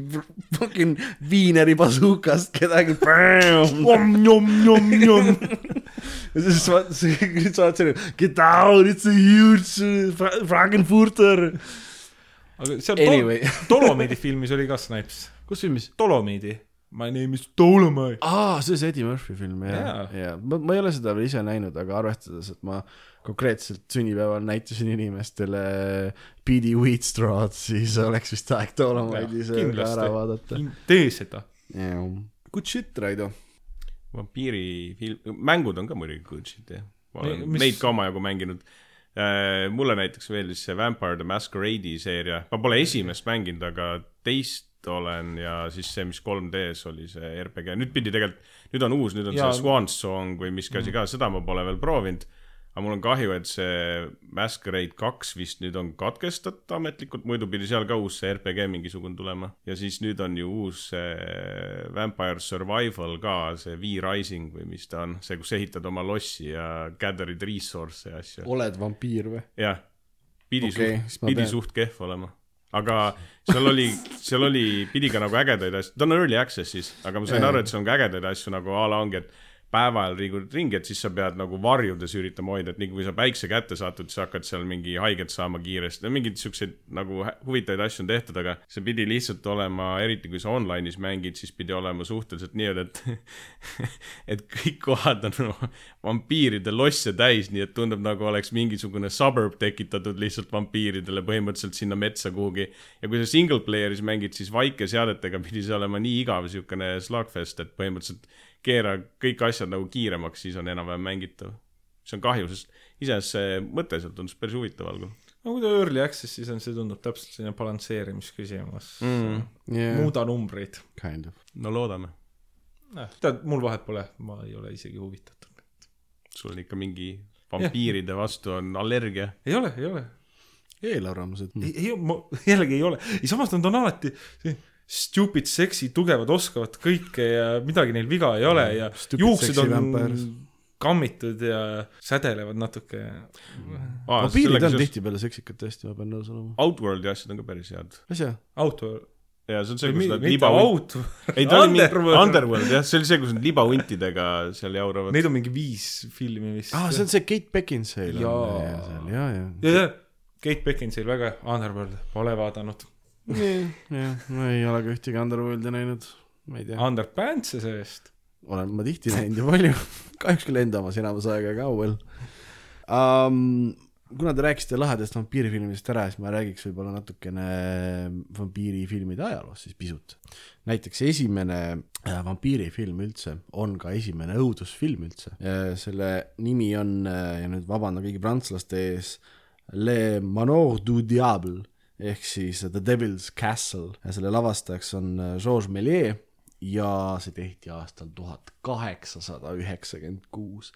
fucking viineri bazukast kedagi. ja siis sa oled selline get down, it's a huge uh, fra- frankfurter. Aga seal Anyway. Dol- (laughs) Dolomiidi filmis oli ka Snipes. kus filmis? Dolomiidi. My name is Dolomite. aa, see on see Eddie Murphy film jah Jaa., ja ma, ma ei ole seda veel ise näinud, aga arvestades, et ma konkreetselt sünnipäeval näitasin inimestele PD Wheatstraw'd, siis oleks vist aeg Dolomide'i see ära vaadata. tee seda. Good shit, Raido. vampiirifilm, mängud on ka muidugi good shit jah. ma olen Mis- neid ka omajagu mänginud. Mulle näiteks meeldis see Vampire the Masquerade'i seeria, ma pole esimest mänginud, aga teist olen ja siis see, mis 3D-s oli see RPG, nüüd pidi tegelikult, nüüd on uus, nüüd on Jaa. see Swan Song või miski asi ka, seda ma pole veel proovinud. Aga mul on kahju, et see Masquerade kaks vist nüüd on katkestatud ametlikult, muidu pidi seal ka uus see RPG mingisugune tulema. ja siis nüüd on ju uus see Vampire Survival ka, see V-Rising või mis ta on, see, kus ehitad oma lossi ja gathered resource ja asju. oled vampiir või? jah, pidi okay, suht, pidi pean- suht kehv olema. aga seal oli, seal oli, pidi ka nagu ägedaid asju, ta on early access'is, aga ma sain Jaa. aru, et seal on ka ägedaid asju nagu a la ongi, et päeva ajal liigud ringi, et siis sa pead nagu varjudes üritama hoida, et nii kui sa päikse kätte satud, siis hakkad seal mingi haiget saama kiiresti, no mingeid siukseid nagu huvitavaid asju on tehtud, aga see pidi lihtsalt olema, eriti kui sa online'is mängid, siis pidi olema suhteliselt nii-öelda, et (laughs) et kõik kohad on no, vampiiride losse täis, nii et tundub nagu oleks mingisugune suburb tekitatud lihtsalt vampiiridele põhimõtteliselt sinna metsa kuhugi. ja kui sa single player'is mängid, siis vaikeseadetega pidi see olema nii igav siukene slugfest, et põhimõtteliselt keera kõik asjad nagu kiiremaks, siis on enam-vähem mängitav. see on kahju, sest iseenesest see mõte sealt tundus päris huvitav algul. no kui ta early access'is on, see tundub täpselt selline balansseerimisküsimus mm.. yeah,. muuda numbreid. Kind of. no loodame. tead, mul vahet pole, ma ei ole isegi huvitatud. sul on ikka mingi vampiiride vastu on allergia. ei ole, ei ole. eelarvamused. ei, ei, ma jällegi ei ole. ei, samas nad on alati see stupid, sexy, tugevad, oskavad kõike ja midagi neil viga ei ole ja Stupid, juuksed on vampires. kammitud ja sädelevad natuke. vampiirid on. tihtipeale seksikad tõesti, ma pean nõus olema. Outworldi asjad on ka päris head. asja, auto, ja see on see, kus nad liba. auto, ei, ta oli mingi Underworld. Jah, see oli see, kus nad libahuntidega seal jauravad. neid on mingi viis filmi vist. aa, see on see Kate Beckinsale Jaa. on ja, seal, ja, ja. ja, ja Kate Beckinsale väga hea, Underworld, pole vaadanud. (laughs) jah, ma ei ole ka ühtegi Underworldi näinud, ma ei tea, Underpantse seest. olen ma tihti näinud ja palju, (laughs) kahjuks küll enda omas enamus aega ka well um,. kuna te rääkisite lahedast vampiirifilmidest ära, siis ma räägiks võib-olla natukene vampiirifilmide ajaloost siis pisut. näiteks esimene äh, vampiirifilm üldse on ka esimene õudusfilm üldse. selle nimi on, ja nüüd vabandan kõigi prantslaste ees, Le Manoir du Diable ehk siis The Devil's Castle. Ja selle lavastajaks on äh, Georges Méliès. Ja see tehti aastal tuhat kaheksasada üheksakümmend kuus.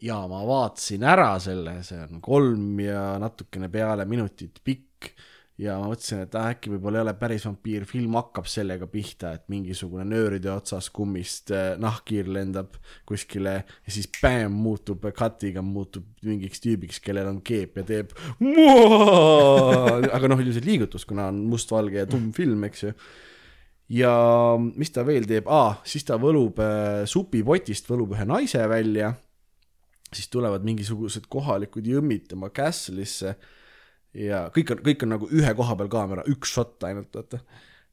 ja ma vaatasin ära selle, see on kolm ja natukene peale minutit pikk ja ma mõtlesin, et ah, äkki võib-olla ei ole päris vampiir, film hakkab sellega pihta, et mingisugune nööride otsas kummist äh, nahkhiir lendab kuskile ja siis bäm muutub cut'iga muutub mingiks tüübiks, kellel on keep ja teeb aga noh, ilmselt liigutus, kuna on mustvalge ja tumm film, eks ju. Ja mis ta veel teeb? Ah,, siis ta võlub äh, supipotist, võlub ühe naise välja, siis tulevad mingisugused kohalikud jõmmid tema castle'isse ja kõik on, kõik on nagu ühe koha peal kaamera, üks shot ainult, vaata.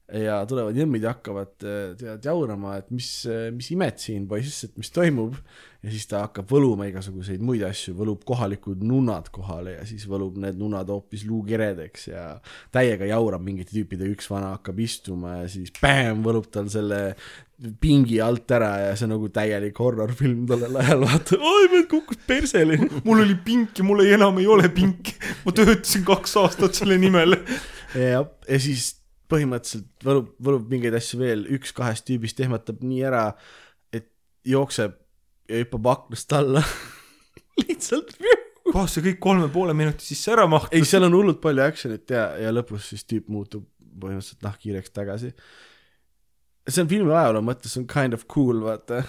Ja tulevad jõmmid ja hakkavad äh, tead jaurama, et mis, mis imed siin poiss, et mis toimub. ja siis ta hakkab võluma igasuguseid muid asju, võlub kohalikud nunnad kohale ja siis võlub need nunnad hoopis luukeredeks ja täiega jaurab mingite tüüpide, üks vana hakkab istuma ja siis bäm, võlub tal selle pingi alt ära ja see on nagu täielik horror-film tollel ajal, vaata, oi, meil kukkus perseli. mul oli pink ja mul ei, enam ei ole pink. ma töötasin kaks aastat selle nimel. ja, ja siis põhimõtteliselt võlub, võlub mingeid asju veel, üks kahest tüübist ehmatab nii ära, et jookseb ja hüppab aknast alla. (laughs) lihtsalt. kohas see kõik kolme poole minuti sisse ära mahtus. ei, seal on hullult palju action'it ja, ja lõpus siis tüüp muutub põhimõtteliselt nahkhiireks tagasi. see on filmi ajaloo mõttes on kind of cool, vaata.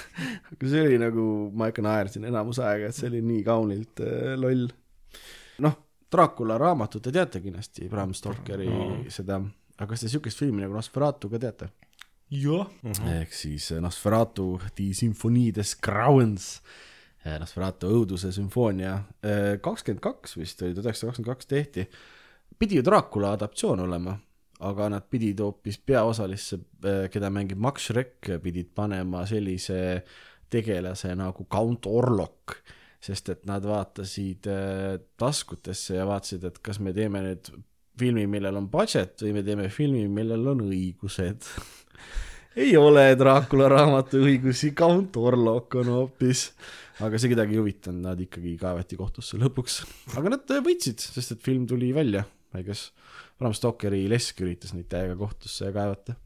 (laughs) aga see oli nagu, ma ikka naersin enamus aega, et see oli nii kaunilt äh, loll. noh, Dracula raamatut te teate kindlasti, Bram Stokeri no. seda, aga kas te siukest filmi nagu Nosferatu ka teate? jah, ehk siis äh, Nosferatu Die Symphonie des Grauens, Nosferatu õuduse sümfoonia, kakskümmend kaks vist oli, tuhat üheksasada kakskümmend kaks tehti. pidi ju Dracula adaptatsioon olema, aga nad pidid hoopis peaosalisse, keda mängib Max Schreck, pidid panema sellise tegelase nagu Count Orlok, sest et nad vaatasid äh, taskutesse ja vaatasid, et kas me teeme nüüd filmi, millel on budget või me teeme filmi, millel on õigused (laughs) ei ole Dracula raamatu õigusi, Count Orlok on hoopis, aga see kedagi ei huvitanud, nad ikkagi kaevati kohtusse lõpuks. aga nad äh, võitsid, sest et film tuli välja, kas Bram Stokeri lesk üritas neid täiega kohtusse kaevata.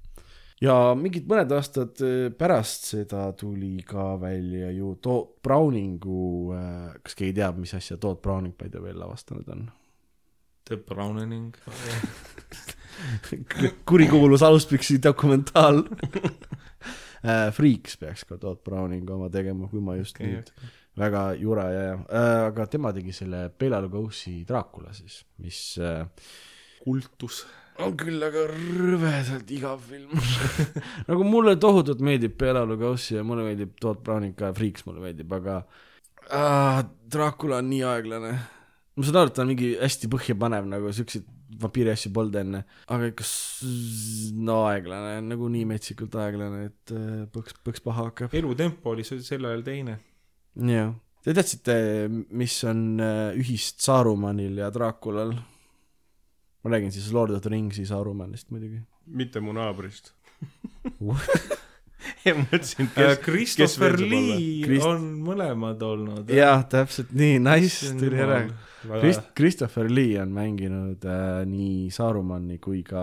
ja mingid mõned aastad äh, pärast seda tuli ka välja ju Toot Browningu, kas keegi teab, mis asja Toot Browning by the way lavastanud on? The Browning. kurikuulus Auspixi dokumentaal Äh, Freaks peaks ka Todd Browning oma tegema, kui ma just okay, nüüd okay. väga jura ja, ja, aga tema tegi selle Bela Lugosi'i Dracula siis, mis äh, kultus. on küll aga rõvedalt igav film (laughs) nagu mulle tohutult meeldib Bela Lugossi ja mulle meeldib Todd Browning ka ja Freaks mulle meeldib, aga ah, Dracula on nii aeglane. Ma saan aru, et ta on mingi hästi põhjapanev nagu siukseid vampiiri asju polnud enne, aga ikka no aeglane, nagu nii metsikult aeglane, et äh, põks, põks paha hakkab. elutempo oli sel ajal teine. jah, te teadsite, mis on äh, ühist Sarumanil ja Draculal? ma räägin siis Lord of the Ringsi Sarumanist muidugi. mitte mu naabrist. (laughs) ja mõtlesin, kes, Christopher kes veel saab olla? Lee Christ- on mõlemad olnud. jah, täpselt nii, nice, tuli ära. Christ-, Christopher Lee on mänginud äh, nii Sarumani kui ka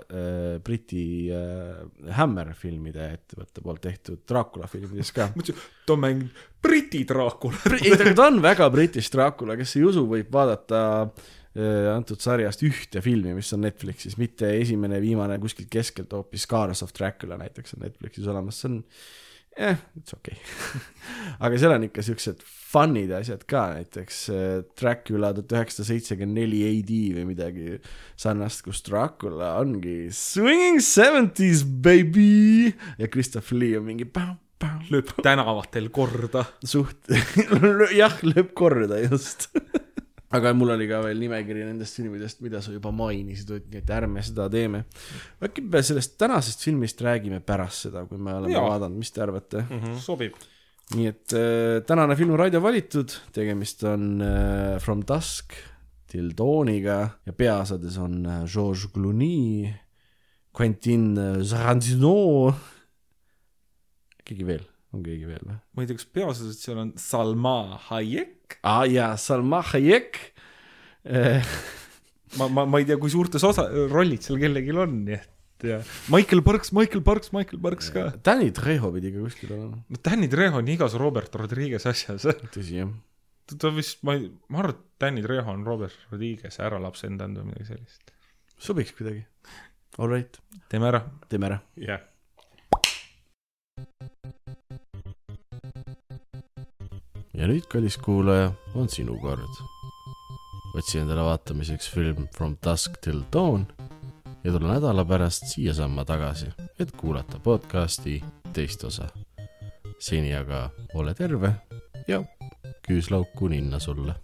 äh, Briti äh, Hammer filmide ettevõtte poolt tehtud Dracula filmides ka. (laughs) ta on mänginud Briti Dracula. ei, ta on väga British Dracula, kes ei usu, võib vaadata äh, antud sarjast ühte filmi, mis on Netflixis, mitte esimene viimane kuskilt keskelt, hoopis Scars of Dracula näiteks on Netflixis olemas, see on jah, it's okei okay. (laughs) aga seal on ikka siuksed fun'id ja asjad ka, näiteks äh, Dracula tuhat üheksasada seitsekümmend neli AD või midagi sarnast, kus Dracula ongi swinging seventies baby ja Christopher Lee on mingi pam, pam, lööb tänavatel korda. suht, (laughs) jah, lööb korda just. (laughs) aga mul oli ka veel nimekiri nendest filmidest, mida sa juba mainisid, et ärme seda teeme. äkki me sellest tänasest filmist räägime pärast seda, kui me oleme Jaa. vaadanud, mis te arvate mm? -hmm. sobib. nii et äh, tänane film on Raido valitud, tegemist on äh, From Dusk Till Dawniga ja peaosades on äh, Georges Clooney, Quentin äh, Tarantino. keegi veel, on keegi veel või? ma ei tea, kas peaosas, et seal on Salma Hayek. Ah, jaa, Salma Hayek (laughs) ma, ma, ma ei tea, kui suurtes osa, rollid seal kellelgi on, nii et ja Michael Parks, Michael Parks, Michael Parks ka. Danny Trejo pidi ka kuskil olema, no Danny Trejo on igas Robert Rodriguez asjas. tõsi jah. ta, vist, ma ei, ma arvan, et Danny Trejo on Robert Rodriguez ära lapsendanud või midagi sellist. sobiks kuidagi. All right, teeme ära. teeme ära. jah. Ja nüüd, kallis kuulaja, on sinu kord. otsi endale vaatamiseks film From Dusk Till Dawn ja tule nädala pärast siiasamma tagasi, et kuulata podcasti teist osa. seni aga ole terve ja küüslauku ninna sulle